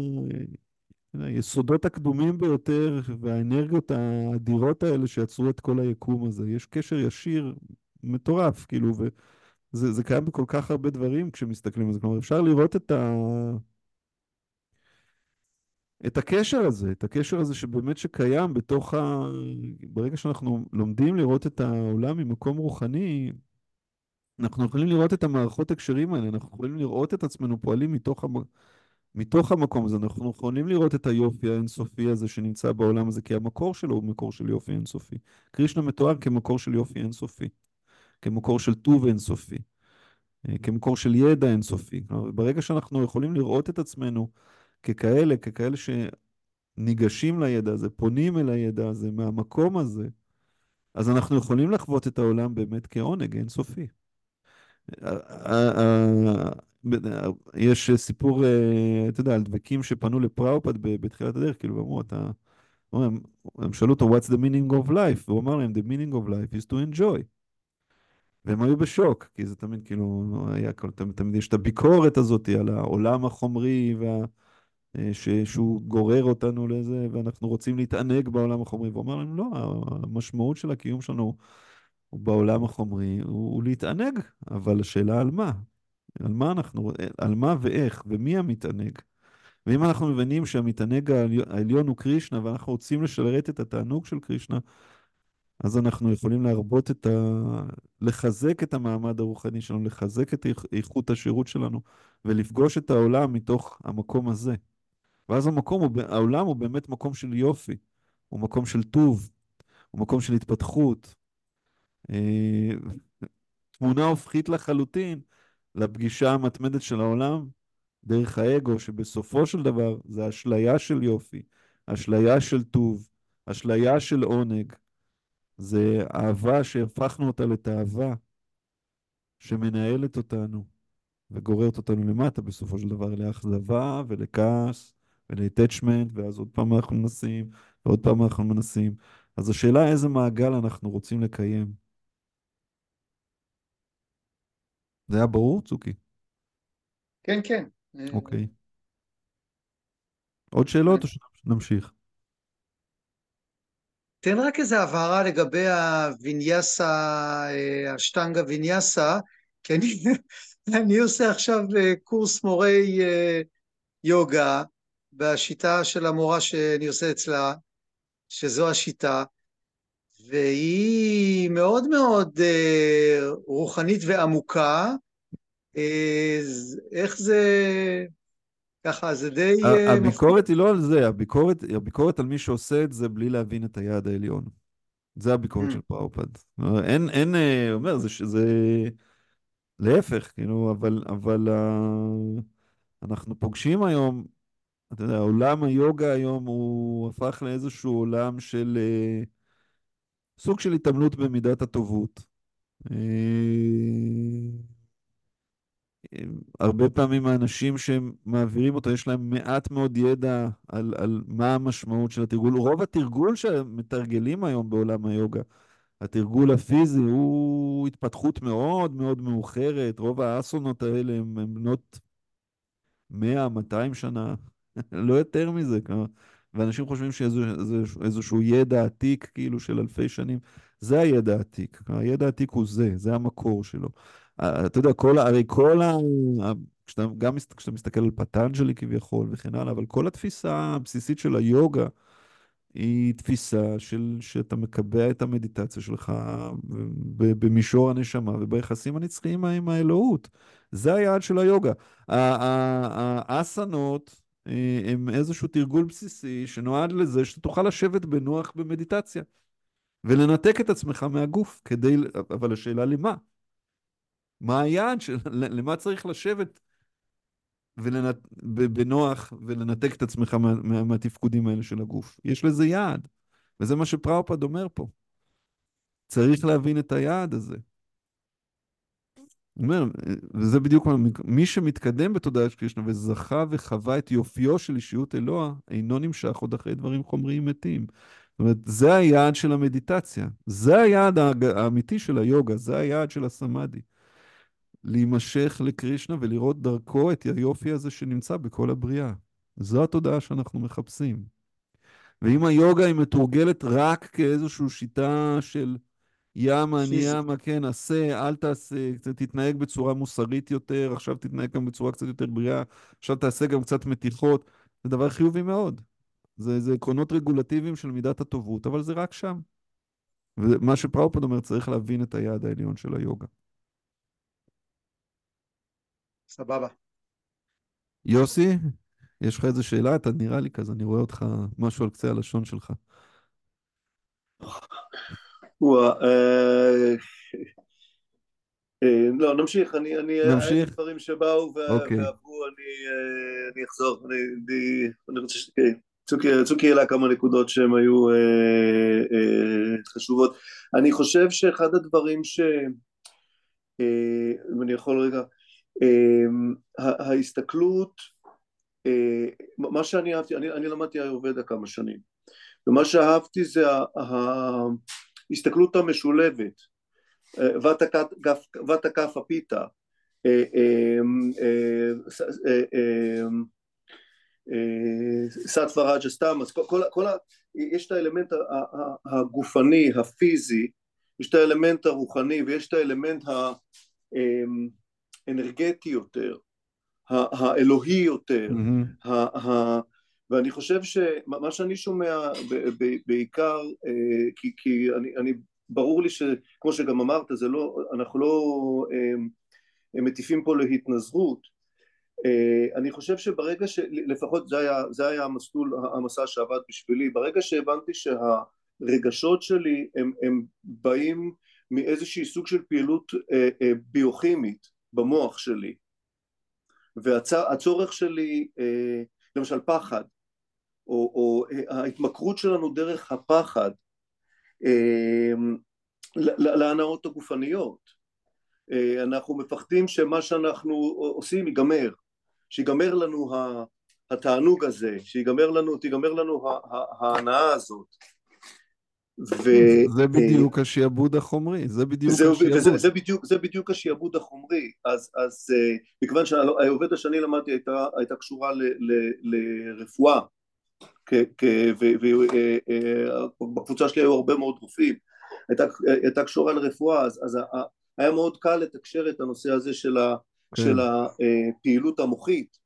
היסודות הקדומים ביותר והאנרגיות האדירות האלה שיצרו את כל היקום הזה. יש קשר ישיר מטורף, כאילו, ו... זה, זה קיים בכל כך הרבה דברים כשמסתכלים על זה. כלומר, אפשר לראות את, ה... את הקשר הזה, את הקשר הזה שבאמת שקיים בתוך ה... ברגע שאנחנו לומדים לראות את העולם ממקום רוחני, אנחנו יכולים לראות את המערכות הקשרים האלה, אנחנו יכולים לראות את עצמנו פועלים מתוך, המ... מתוך המקום הזה, אנחנו יכולים לראות את היופי האינסופי הזה שנמצא בעולם הזה, כי המקור שלו הוא מקור של יופי אינסופי. קרישנה מתואר כמקור של יופי אינסופי. כמקור של טוב אינסופי, אה, כמקור של ידע אינסופי. ברגע שאנחנו יכולים לראות את עצמנו ככאלה, ככאלה שניגשים לידע הזה, פונים אל הידע הזה, מהמקום הזה, אז אנחנו יכולים לחוות את העולם באמת כעונג אינסופי. יש סיפור, אה, אתה יודע, על דבקים שפנו לפראופד בתחילת הדרך, כאילו, אמרו, אתה... הם שאלו אותו, what's the meaning of life? והוא אמר להם, the meaning of life is to enjoy. והם היו בשוק, כי זה תמיד כאילו, היה כל, תמיד, תמיד יש את הביקורת הזאת על העולם החומרי, וה, אה, ש, שהוא גורר אותנו לזה, ואנחנו רוצים להתענג בעולם החומרי. והוא אמר לנו, לא, המשמעות של הקיום שלנו בעולם החומרי הוא, הוא להתענג, אבל השאלה על מה? על מה אנחנו, על מה ואיך, ומי המתענג? ואם אנחנו מבינים שהמתענג העליון הוא קרישנה, ואנחנו רוצים לשרת את התענוג של קרישנה, אז אנחנו יכולים להרבות את ה... לחזק את המעמד הרוחני שלנו, לחזק את איכות השירות שלנו, ולפגוש את העולם מתוך המקום הזה. ואז המקום, הוא, העולם הוא באמת מקום של יופי, הוא מקום של טוב, הוא מקום של התפתחות. אה, תמונה הופכית לחלוטין לפגישה המתמדת של העולם דרך האגו, שבסופו של דבר זה אשליה של יופי, אשליה של טוב, אשליה של עונג. זה אהבה שהפכנו אותה לתאווה, שמנהלת אותנו וגוררת אותנו למטה בסופו של דבר לאכזבה ולכעס ולהטצ'מנט, ואז עוד פעם אנחנו מנסים, ועוד פעם אנחנו מנסים. אז השאלה איזה מעגל אנחנו רוצים לקיים. זה היה ברור, צוקי? כן, כן. אוקיי. עוד שאלות או שנמשיך? תן רק איזו הבהרה לגבי הוויניאסה, אה, השטנגה ויניאסה, כי אני, אני עושה עכשיו אה, קורס מורי אה, יוגה בשיטה של המורה שאני עושה אצלה, שזו השיטה, והיא מאוד מאוד רוחנית ועמוקה. איך זה, ככה זה די... הביקורת היא לא על זה, הביקורת, הביקורת על מי שעושה את זה בלי להבין את היעד העליון. זה הביקורת mm. של פראופד. אין, אין, אומר, זה, זה להפך, כאילו, אבל, אבל uh, אנחנו פוגשים היום, אתה יודע, עולם היוגה היום הוא הפך לאיזשהו עולם של uh, סוג של התעמלות במידת הטובות. Uh, הרבה פעמים האנשים שמעבירים אותו, יש להם מעט מאוד ידע על, על מה המשמעות של התרגול. רוב התרגול שמתרגלים היום בעולם היוגה, התרגול הפיזי הוא התפתחות מאוד מאוד מאוחרת. רוב האסונות האלה הם בנות 100-200 שנה, לא יותר מזה. ואנשים חושבים שאיזשהו ידע עתיק, כאילו, של אלפי שנים, זה הידע העתיק. הידע העתיק הוא זה, זה המקור שלו. אתה יודע, כל, הרי כל ה... כשאתה, גם כשאתה מסתכל על פטנג'לי כביכול וכן הלאה, אבל כל התפיסה הבסיסית של היוגה היא תפיסה של שאתה מקבע את המדיטציה שלך במישור הנשמה וביחסים הנצחיים עם האלוהות. זה היעד של היוגה. האסנות הם איזשהו תרגול בסיסי שנועד לזה שאתה תוכל לשבת בנוח במדיטציה ולנתק את עצמך מהגוף כדי... אבל השאלה למה? מה היעד של... למה צריך לשבת ולנ... בנוח ולנתק את עצמך מה... מה... מהתפקודים האלה של הגוף? יש לזה יעד, וזה מה שפראופד אומר פה. צריך להבין את היעד הזה. אומר, וזה בדיוק מה, מי שמתקדם בתודעת קרישנה וזכה וחווה את יופיו של אישיות אלוה, אינו נמשך עוד אחרי דברים חומריים מתים. זאת אומרת, זה היעד של המדיטציה, זה היעד האמיתי של היוגה, זה היעד של הסמאדי. להימשך לקרישנה ולראות דרכו את היופי הזה שנמצא בכל הבריאה. זו התודעה שאנחנו מחפשים. ואם היוגה היא מתורגלת רק כאיזושהי שיטה של ימה, אני ימה, כן, עשה, אל תעשה, תתנהג בצורה מוסרית יותר, עכשיו תתנהג גם בצורה קצת יותר בריאה, עכשיו תעשה גם קצת מתיחות, זה דבר חיובי מאוד. זה, זה עקרונות רגולטיביים של מידת הטובות, אבל זה רק שם. ומה שפראופד אומר, צריך להבין את היעד העליון של היוגה. סבבה. יוסי, יש לך איזה שאלה? אתה נראה לי כזה, אני רואה אותך משהו על קצה הלשון שלך. אה, אה, לא, נמשיך, אני, אני, נמשיך? דברים שבאו אוקיי. ועברו, אה, אני אחזור, אני רוצה ש... צוקי העלה כמה נקודות שהן היו חשובות. אני חושב שאחד הדברים ש... אם אני יכול רגע, אמ, ההסתכלות, אה, מה שאני אהבתי, אני, אני למדתי איורבדה כמה שנים, ומה שאהבתי זה ההסתכלות המשולבת, ואתה כף הפיתה, סטווה רג'ה סתם, אז כל, ה, יש את האלמנט הגופני, הפיזי, יש את האלמנט הרוחני ויש את האלמנט ה... אמ, האנרגטי יותר, האלוהי יותר. ואני חושב שמה שאני שומע בעיקר, אה, כי, כי אני, אני, ברור לי שכמו שגם אמרת, זה לא, אנחנו לא אה, מטיפים פה להתנזרות, אה, אני חושב שברגע שלפחות זה היה, זה היה המסלול, המסע שעבד בשבילי, ברגע שהבנתי שהרגשות שלי הם, הם באים מאיזשהי סוג של פעילות ביוכימית במוח שלי והצורך שלי, אה, למשל פחד, או, או אה, ההתמכרות שלנו דרך הפחד אה, להנאות הגופניות. אה, אנחנו מפחדים שמה שאנחנו עושים ייגמר, שיגמר לנו התענוג הזה, שיגמר לנו, תיגמר לנו ההנאה הזאת. ו... זה בדיוק השעבוד החומרי, זה בדיוק זה, השעבוד. וזה, זה, בדיוק, זה בדיוק השעבוד החומרי, אז, אז מכיוון שהעובדת שאני למדתי הייתה, הייתה קשורה ל, ל, לרפואה, ובקבוצה שלי היו הרבה מאוד רופאים, הייתה, הייתה קשורה לרפואה, אז, אז היה מאוד קל לתקשר את הנושא הזה של, ה, כן. של הפעילות המוחית,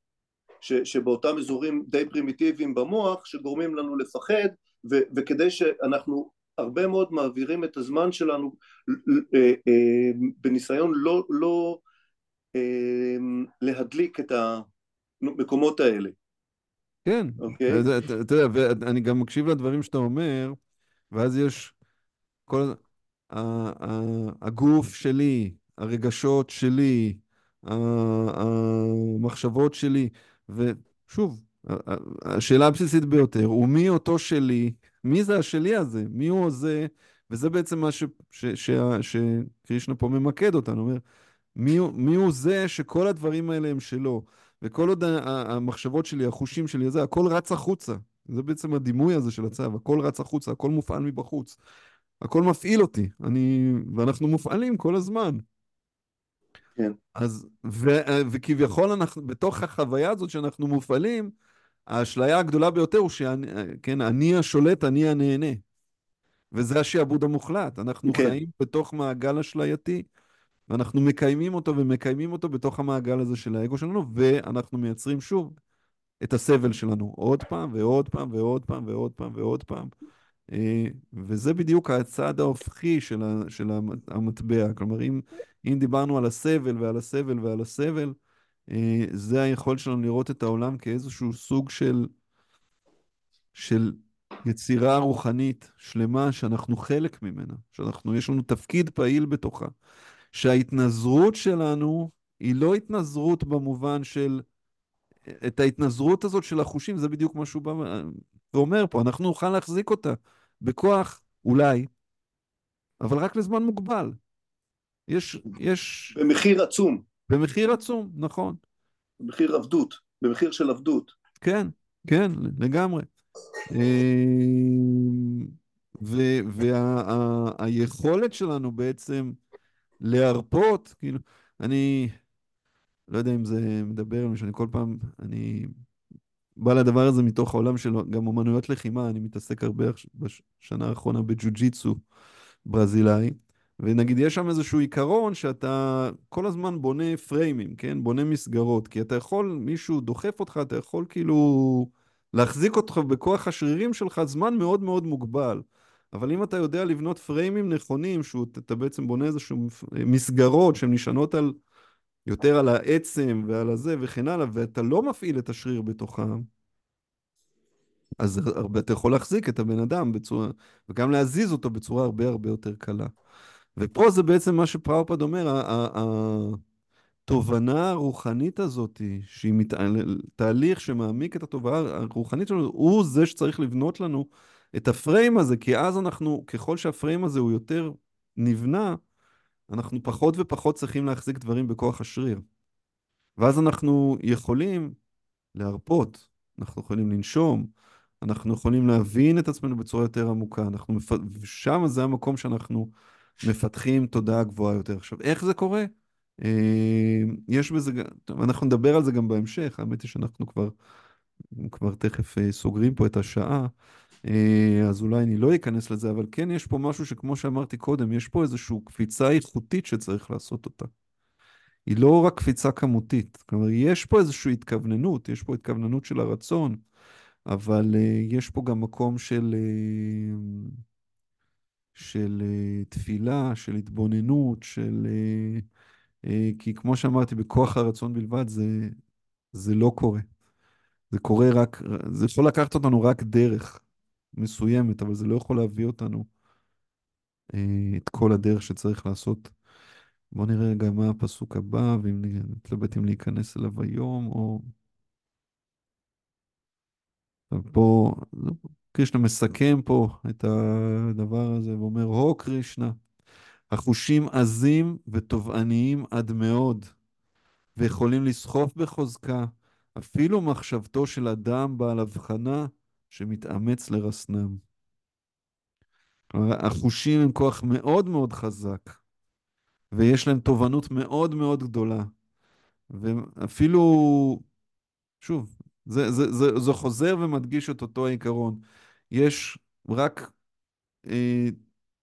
ש, שבאותם אזורים די פרימיטיביים במוח שגורמים לנו לפחד, ו, וכדי שאנחנו הרבה מאוד מעבירים את הזמן שלנו בניסיון לא, לא להדליק את המקומות האלה. כן, אוקיי? אתה יודע, ואני גם מקשיב לדברים שאתה אומר, ואז יש כל... הגוף שלי, הרגשות שלי, המחשבות שלי, ושוב, השאלה הבסיסית ביותר, הוא מי אותו שלי, מי זה השלי הזה, מי הוא זה, וזה בעצם מה שקרישנה פה ממקד אותנו, אומר, מי, מי הוא זה שכל הדברים האלה הם שלו. וכל עוד המחשבות שלי, החושים שלי, זה, הכל רץ החוצה. זה בעצם הדימוי הזה של הצו, הכל רץ החוצה, הכל מופעל מבחוץ. הכל מפעיל אותי, אני, ואנחנו מופעלים כל הזמן. כן. אז, ו, וכביכול אנחנו, בתוך החוויה הזאת שאנחנו מופעלים, האשליה הגדולה ביותר הוא שאני, כן, אני השולט, אני הנהנה. וזה השעבוד המוחלט. אנחנו כן. חיים בתוך מעגל אשלייתי. ואנחנו מקיימים אותו ומקיימים אותו בתוך המעגל הזה של האגו שלנו, ואנחנו מייצרים שוב את הסבל שלנו עוד פעם ועוד פעם ועוד פעם ועוד פעם ועוד פעם. אה, וזה בדיוק הצד ההופכי של, ה, של המטבע. כלומר, אם, אם דיברנו על הסבל ועל הסבל ועל הסבל, אה, זה היכולת שלנו לראות את העולם כאיזשהו סוג של, של יצירה רוחנית שלמה שאנחנו חלק ממנה, שאנחנו, יש לנו תפקיד פעיל בתוכה. שההתנזרות שלנו היא לא התנזרות במובן של... את ההתנזרות הזאת של החושים, זה בדיוק מה שהוא בא ואומר פה, אנחנו נוכל להחזיק אותה בכוח, אולי, אבל רק לזמן מוגבל. יש... יש... במחיר עצום. במחיר עצום, נכון. במחיר עבדות, במחיר של עבדות. כן, כן, לגמרי. והיכולת וה, שלנו בעצם להרפות, כאילו, אני לא יודע אם זה מדבר שאני כל פעם, אני בא לדבר הזה מתוך העולם של גם אומנויות לחימה, אני מתעסק הרבה בשנה האחרונה בג'ו-ג'יצו ברזילאי, ונגיד יש שם איזשהו עיקרון שאתה כל הזמן בונה פריימים, כן? בונה מסגרות, כי אתה יכול, מישהו דוחף אותך, אתה יכול כאילו להחזיק אותך בכוח השרירים שלך זמן מאוד מאוד מוגבל. אבל אם אתה יודע לבנות פריימים נכונים, שאתה בעצם בונה איזשהו מסגרות שהן נשענות על, יותר על העצם ועל הזה וכן הלאה, ואתה לא מפעיל את השריר בתוכם, אז הרבה, אתה יכול להחזיק את הבן אדם בצורה, וגם להזיז אותו בצורה הרבה הרבה יותר קלה. ופה זה בעצם מה שפראופד אומר, התובנה הרוחנית הזאת, שהיא מת... תהליך שמעמיק את התובנה הרוחנית שלנו, הוא זה שצריך לבנות לנו את הפריים הזה, כי אז אנחנו, ככל שהפריים הזה הוא יותר נבנה, אנחנו פחות ופחות צריכים להחזיק דברים בכוח השריר. ואז אנחנו יכולים להרפות, אנחנו יכולים לנשום, אנחנו יכולים להבין את עצמנו בצורה יותר עמוקה, אנחנו מפ... שם זה המקום שאנחנו מפתחים תודעה גבוהה יותר. עכשיו, איך זה קורה? אה, יש בזה, אנחנו נדבר על זה גם בהמשך, האמת היא שאנחנו כבר, כבר תכף אה, סוגרים פה את השעה. אה, אז אולי אני לא אכנס לזה, אבל כן יש פה משהו שכמו שאמרתי קודם, יש פה איזושהי קפיצה איכותית שצריך לעשות אותה. היא לא רק קפיצה כמותית, כלומר יש פה איזושהי התכווננות, יש פה התכווננות של הרצון, אבל uh, יש פה גם מקום של, uh, של תפילה, של התבוננות, של... כי כמו שאמרתי, בכוח הרצון בלבד זה, זה לא קורה. זה קורה רק, זה יכול לקחת אותנו רק דרך. מסוימת, אבל זה לא יכול להביא אותנו אה, את כל הדרך שצריך לעשות. בואו נראה רגע מה הפסוק הבא, ואם נתלבט אם להיכנס אליו היום, או... פה קרישנה מסכם פה את הדבר הזה ואומר, הו קרישנה, החושים עזים ותובעניים עד מאוד, ויכולים לסחוף בחוזקה אפילו מחשבתו של אדם בעל הבחנה שמתאמץ לרסנם. כלומר, החושים הם כוח מאוד מאוד חזק, ויש להם תובנות מאוד מאוד גדולה. ואפילו, שוב, זה, זה, זה, זה חוזר ומדגיש את אותו העיקרון. יש רק אה,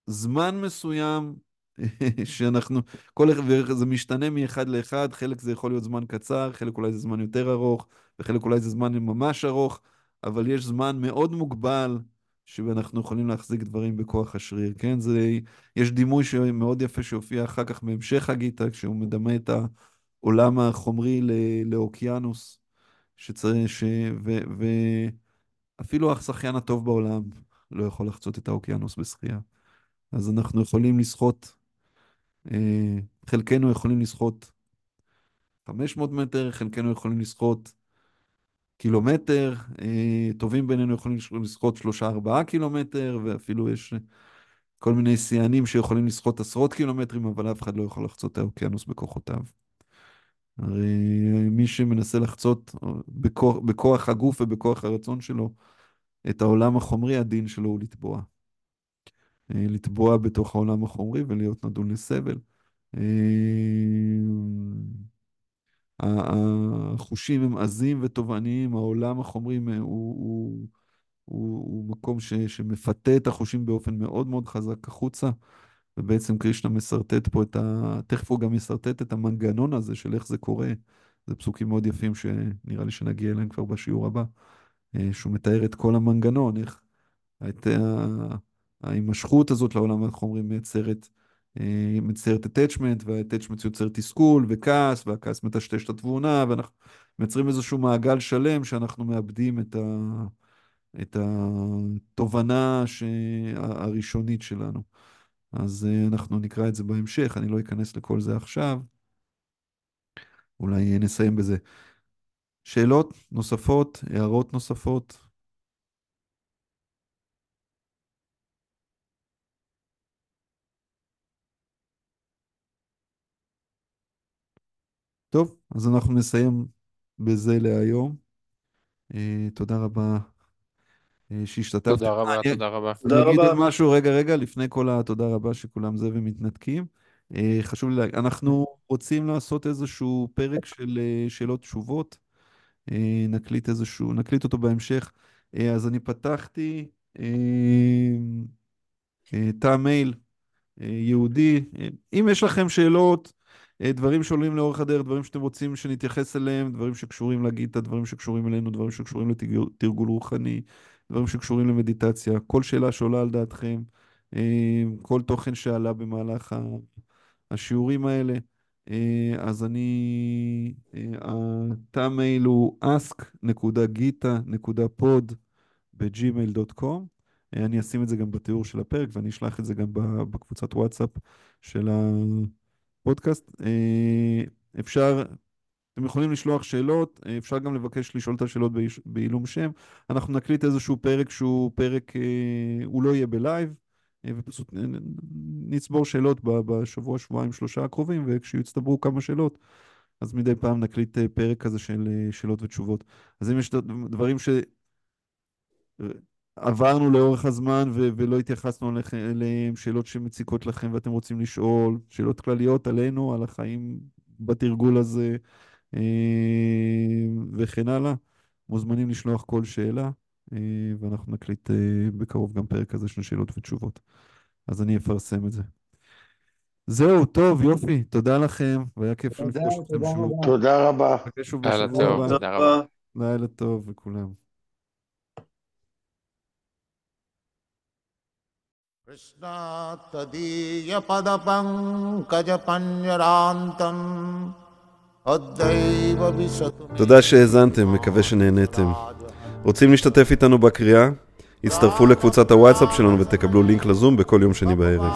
זמן מסוים שאנחנו, כל, זה משתנה מאחד לאחד, חלק זה יכול להיות זמן קצר, חלק אולי זה זמן יותר ארוך, וחלק אולי זה זמן ממש ארוך, אבל יש זמן מאוד מוגבל שאנחנו יכולים להחזיק דברים בכוח השריר, כן? זה, יש דימוי מאוד יפה שהופיע אחר כך בהמשך הגיטה, כשהוא מדמה את העולם החומרי לאוקיינוס, שצריך, ש... ו... ואפילו השחיין הטוב בעולם לא יכול לחצות את האוקיינוס בשחייה. אז אנחנו יכולים לשחות, אה, חלקנו יכולים לשחות 500 מטר, חלקנו יכולים לשחות קילומטר, אה, טובים בינינו יכולים לשחות 3-4 קילומטר, ואפילו יש כל מיני שיאנים שיכולים לשחות עשרות קילומטרים, אבל אף אחד לא יכול לחצות את האוקיינוס בכוחותיו. הרי מי שמנסה לחצות בכוח, בכוח הגוף ובכוח הרצון שלו את העולם החומרי, הדין שלו הוא לטבוע. אה, לטבוע בתוך העולם החומרי ולהיות נדון לסבל. החושים הם עזים ותובעניים, העולם החומרי הוא, הוא, הוא, הוא מקום ש, שמפתה את החושים באופן מאוד מאוד חזק החוצה. ובעצם קרישנה משרטט פה את ה... תכף הוא גם ישרטט את המנגנון הזה של איך זה קורה. זה פסוקים מאוד יפים שנראה לי שנגיע אליהם כבר בשיעור הבא, אה, שהוא מתאר את כל המנגנון, איך את ההימשכות הזאת לעולם החומרי מייצרת, אה, מייצרת attachment, וה-attachment יוצר תסכול וכעס, והכעס מטשטש את התבונה, ואנחנו מייצרים איזשהו מעגל שלם שאנחנו מאבדים את, ה... את התובנה ש... הראשונית שלנו. אז uh, אנחנו נקרא את זה בהמשך, אני לא אכנס לכל זה עכשיו. אולי נסיים בזה. שאלות נוספות, הערות נוספות? טוב, אז אנחנו נסיים בזה להיום. Uh, תודה רבה אה, שהשתתפתם. תודה רבה, אני- תודה רבה. תודה אני אגיד רבה. משהו, רגע, רגע, לפני כל התודה רבה שכולם זה ומתנתקים. אה, חשוב לי להגיד, אנחנו רוצים לעשות איזשהו פרק של אה, שאלות תשובות. אה, נקליט איזשהו, נקליט אותו בהמשך. אה, אז אני פתחתי אה, אה, תא מייל אה, יהודי. אה, אם יש לכם שאלות, אה, דברים שעולים לאורך הדרך, דברים שאתם רוצים שנתייחס אליהם, דברים שקשורים לגיטה, דברים שקשורים אלינו, דברים שקשורים לתרגול רוחני, דברים שקשורים למדיטציה, כל שאלה שעולה על דעתכם, אה, כל תוכן שעלה במהלך ה- השיעורים האלה, אה, אז אני, אה, התא מייל הוא ask.gita.pod. אה, אני אשים את זה גם בתיאור של הפרק ואני אשלח את זה גם בקבוצת וואטסאפ של הפודקאסט. אה, אפשר, אתם יכולים לשלוח שאלות, אה, אפשר גם לבקש לשאול את השאלות בעילום שם. אנחנו נקליט איזשהו פרק שהוא פרק, אה, הוא לא יהיה ב live, ופשוט נצבור שאלות בשבוע, שבועיים, שלושה הקרובים, וכשיצטברו כמה שאלות, אז מדי פעם נקליט פרק כזה של שאלות ותשובות. אז אם יש דברים ש... עברנו לאורך הזמן ו- ולא התייחסנו אליהם, שאלות שמציקות לכם ואתם רוצים לשאול, שאלות כלליות עלינו, על החיים בתרגול הזה אה, וכן הלאה, מוזמנים לשלוח כל שאלה, אה, ואנחנו נקליט אה, בקרוב גם פרק כזה של שאלות ותשובות. אז אני אפרסם את זה. זהו, טוב, יופי, תודה לכם, והיה כיף לפגוש אתכם תודה שוב. רבה. תודה רבה. תודה רבה. לילה טוב לכולם. कृष्णा तदीयपदपङ्कजपञ्जरान्तम् अद्यैव विशतु मे תודה שהאזנתם, מקווה שנהניתם. רוצים להשתתף איתנו בקריאה? הצטרפו לקבוצת הוואטסאפ שלנו ותקבלו לינק לזום בכל יום שני בערב.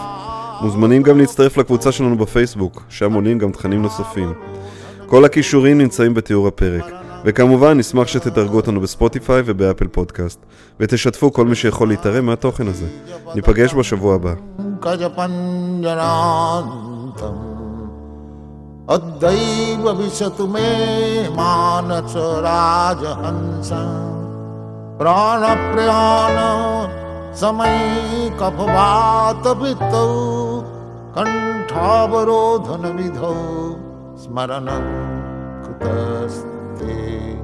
מוזמנים גם להצטרף לקבוצה שלנו בפייסבוק, שם עולים גם תכנים נוספים. כל הכישורים נמצאים בתיאור הפרק. וכמובן, נשמח שתדרגו אותנו בספוטיפיי ובאפל פודקאסט, ותשתפו כל מי שיכול להתערם מהתוכן הזה. ניפגש בשבוע הבא. पङ्कजपञ्जनान्तम् अद्दैव विशतु मे मानस राजहंस प्राणप्रयाण समैकफवातभित्तौ कण्ठावरोधनविधौ स्मरणं कृतस्ते day.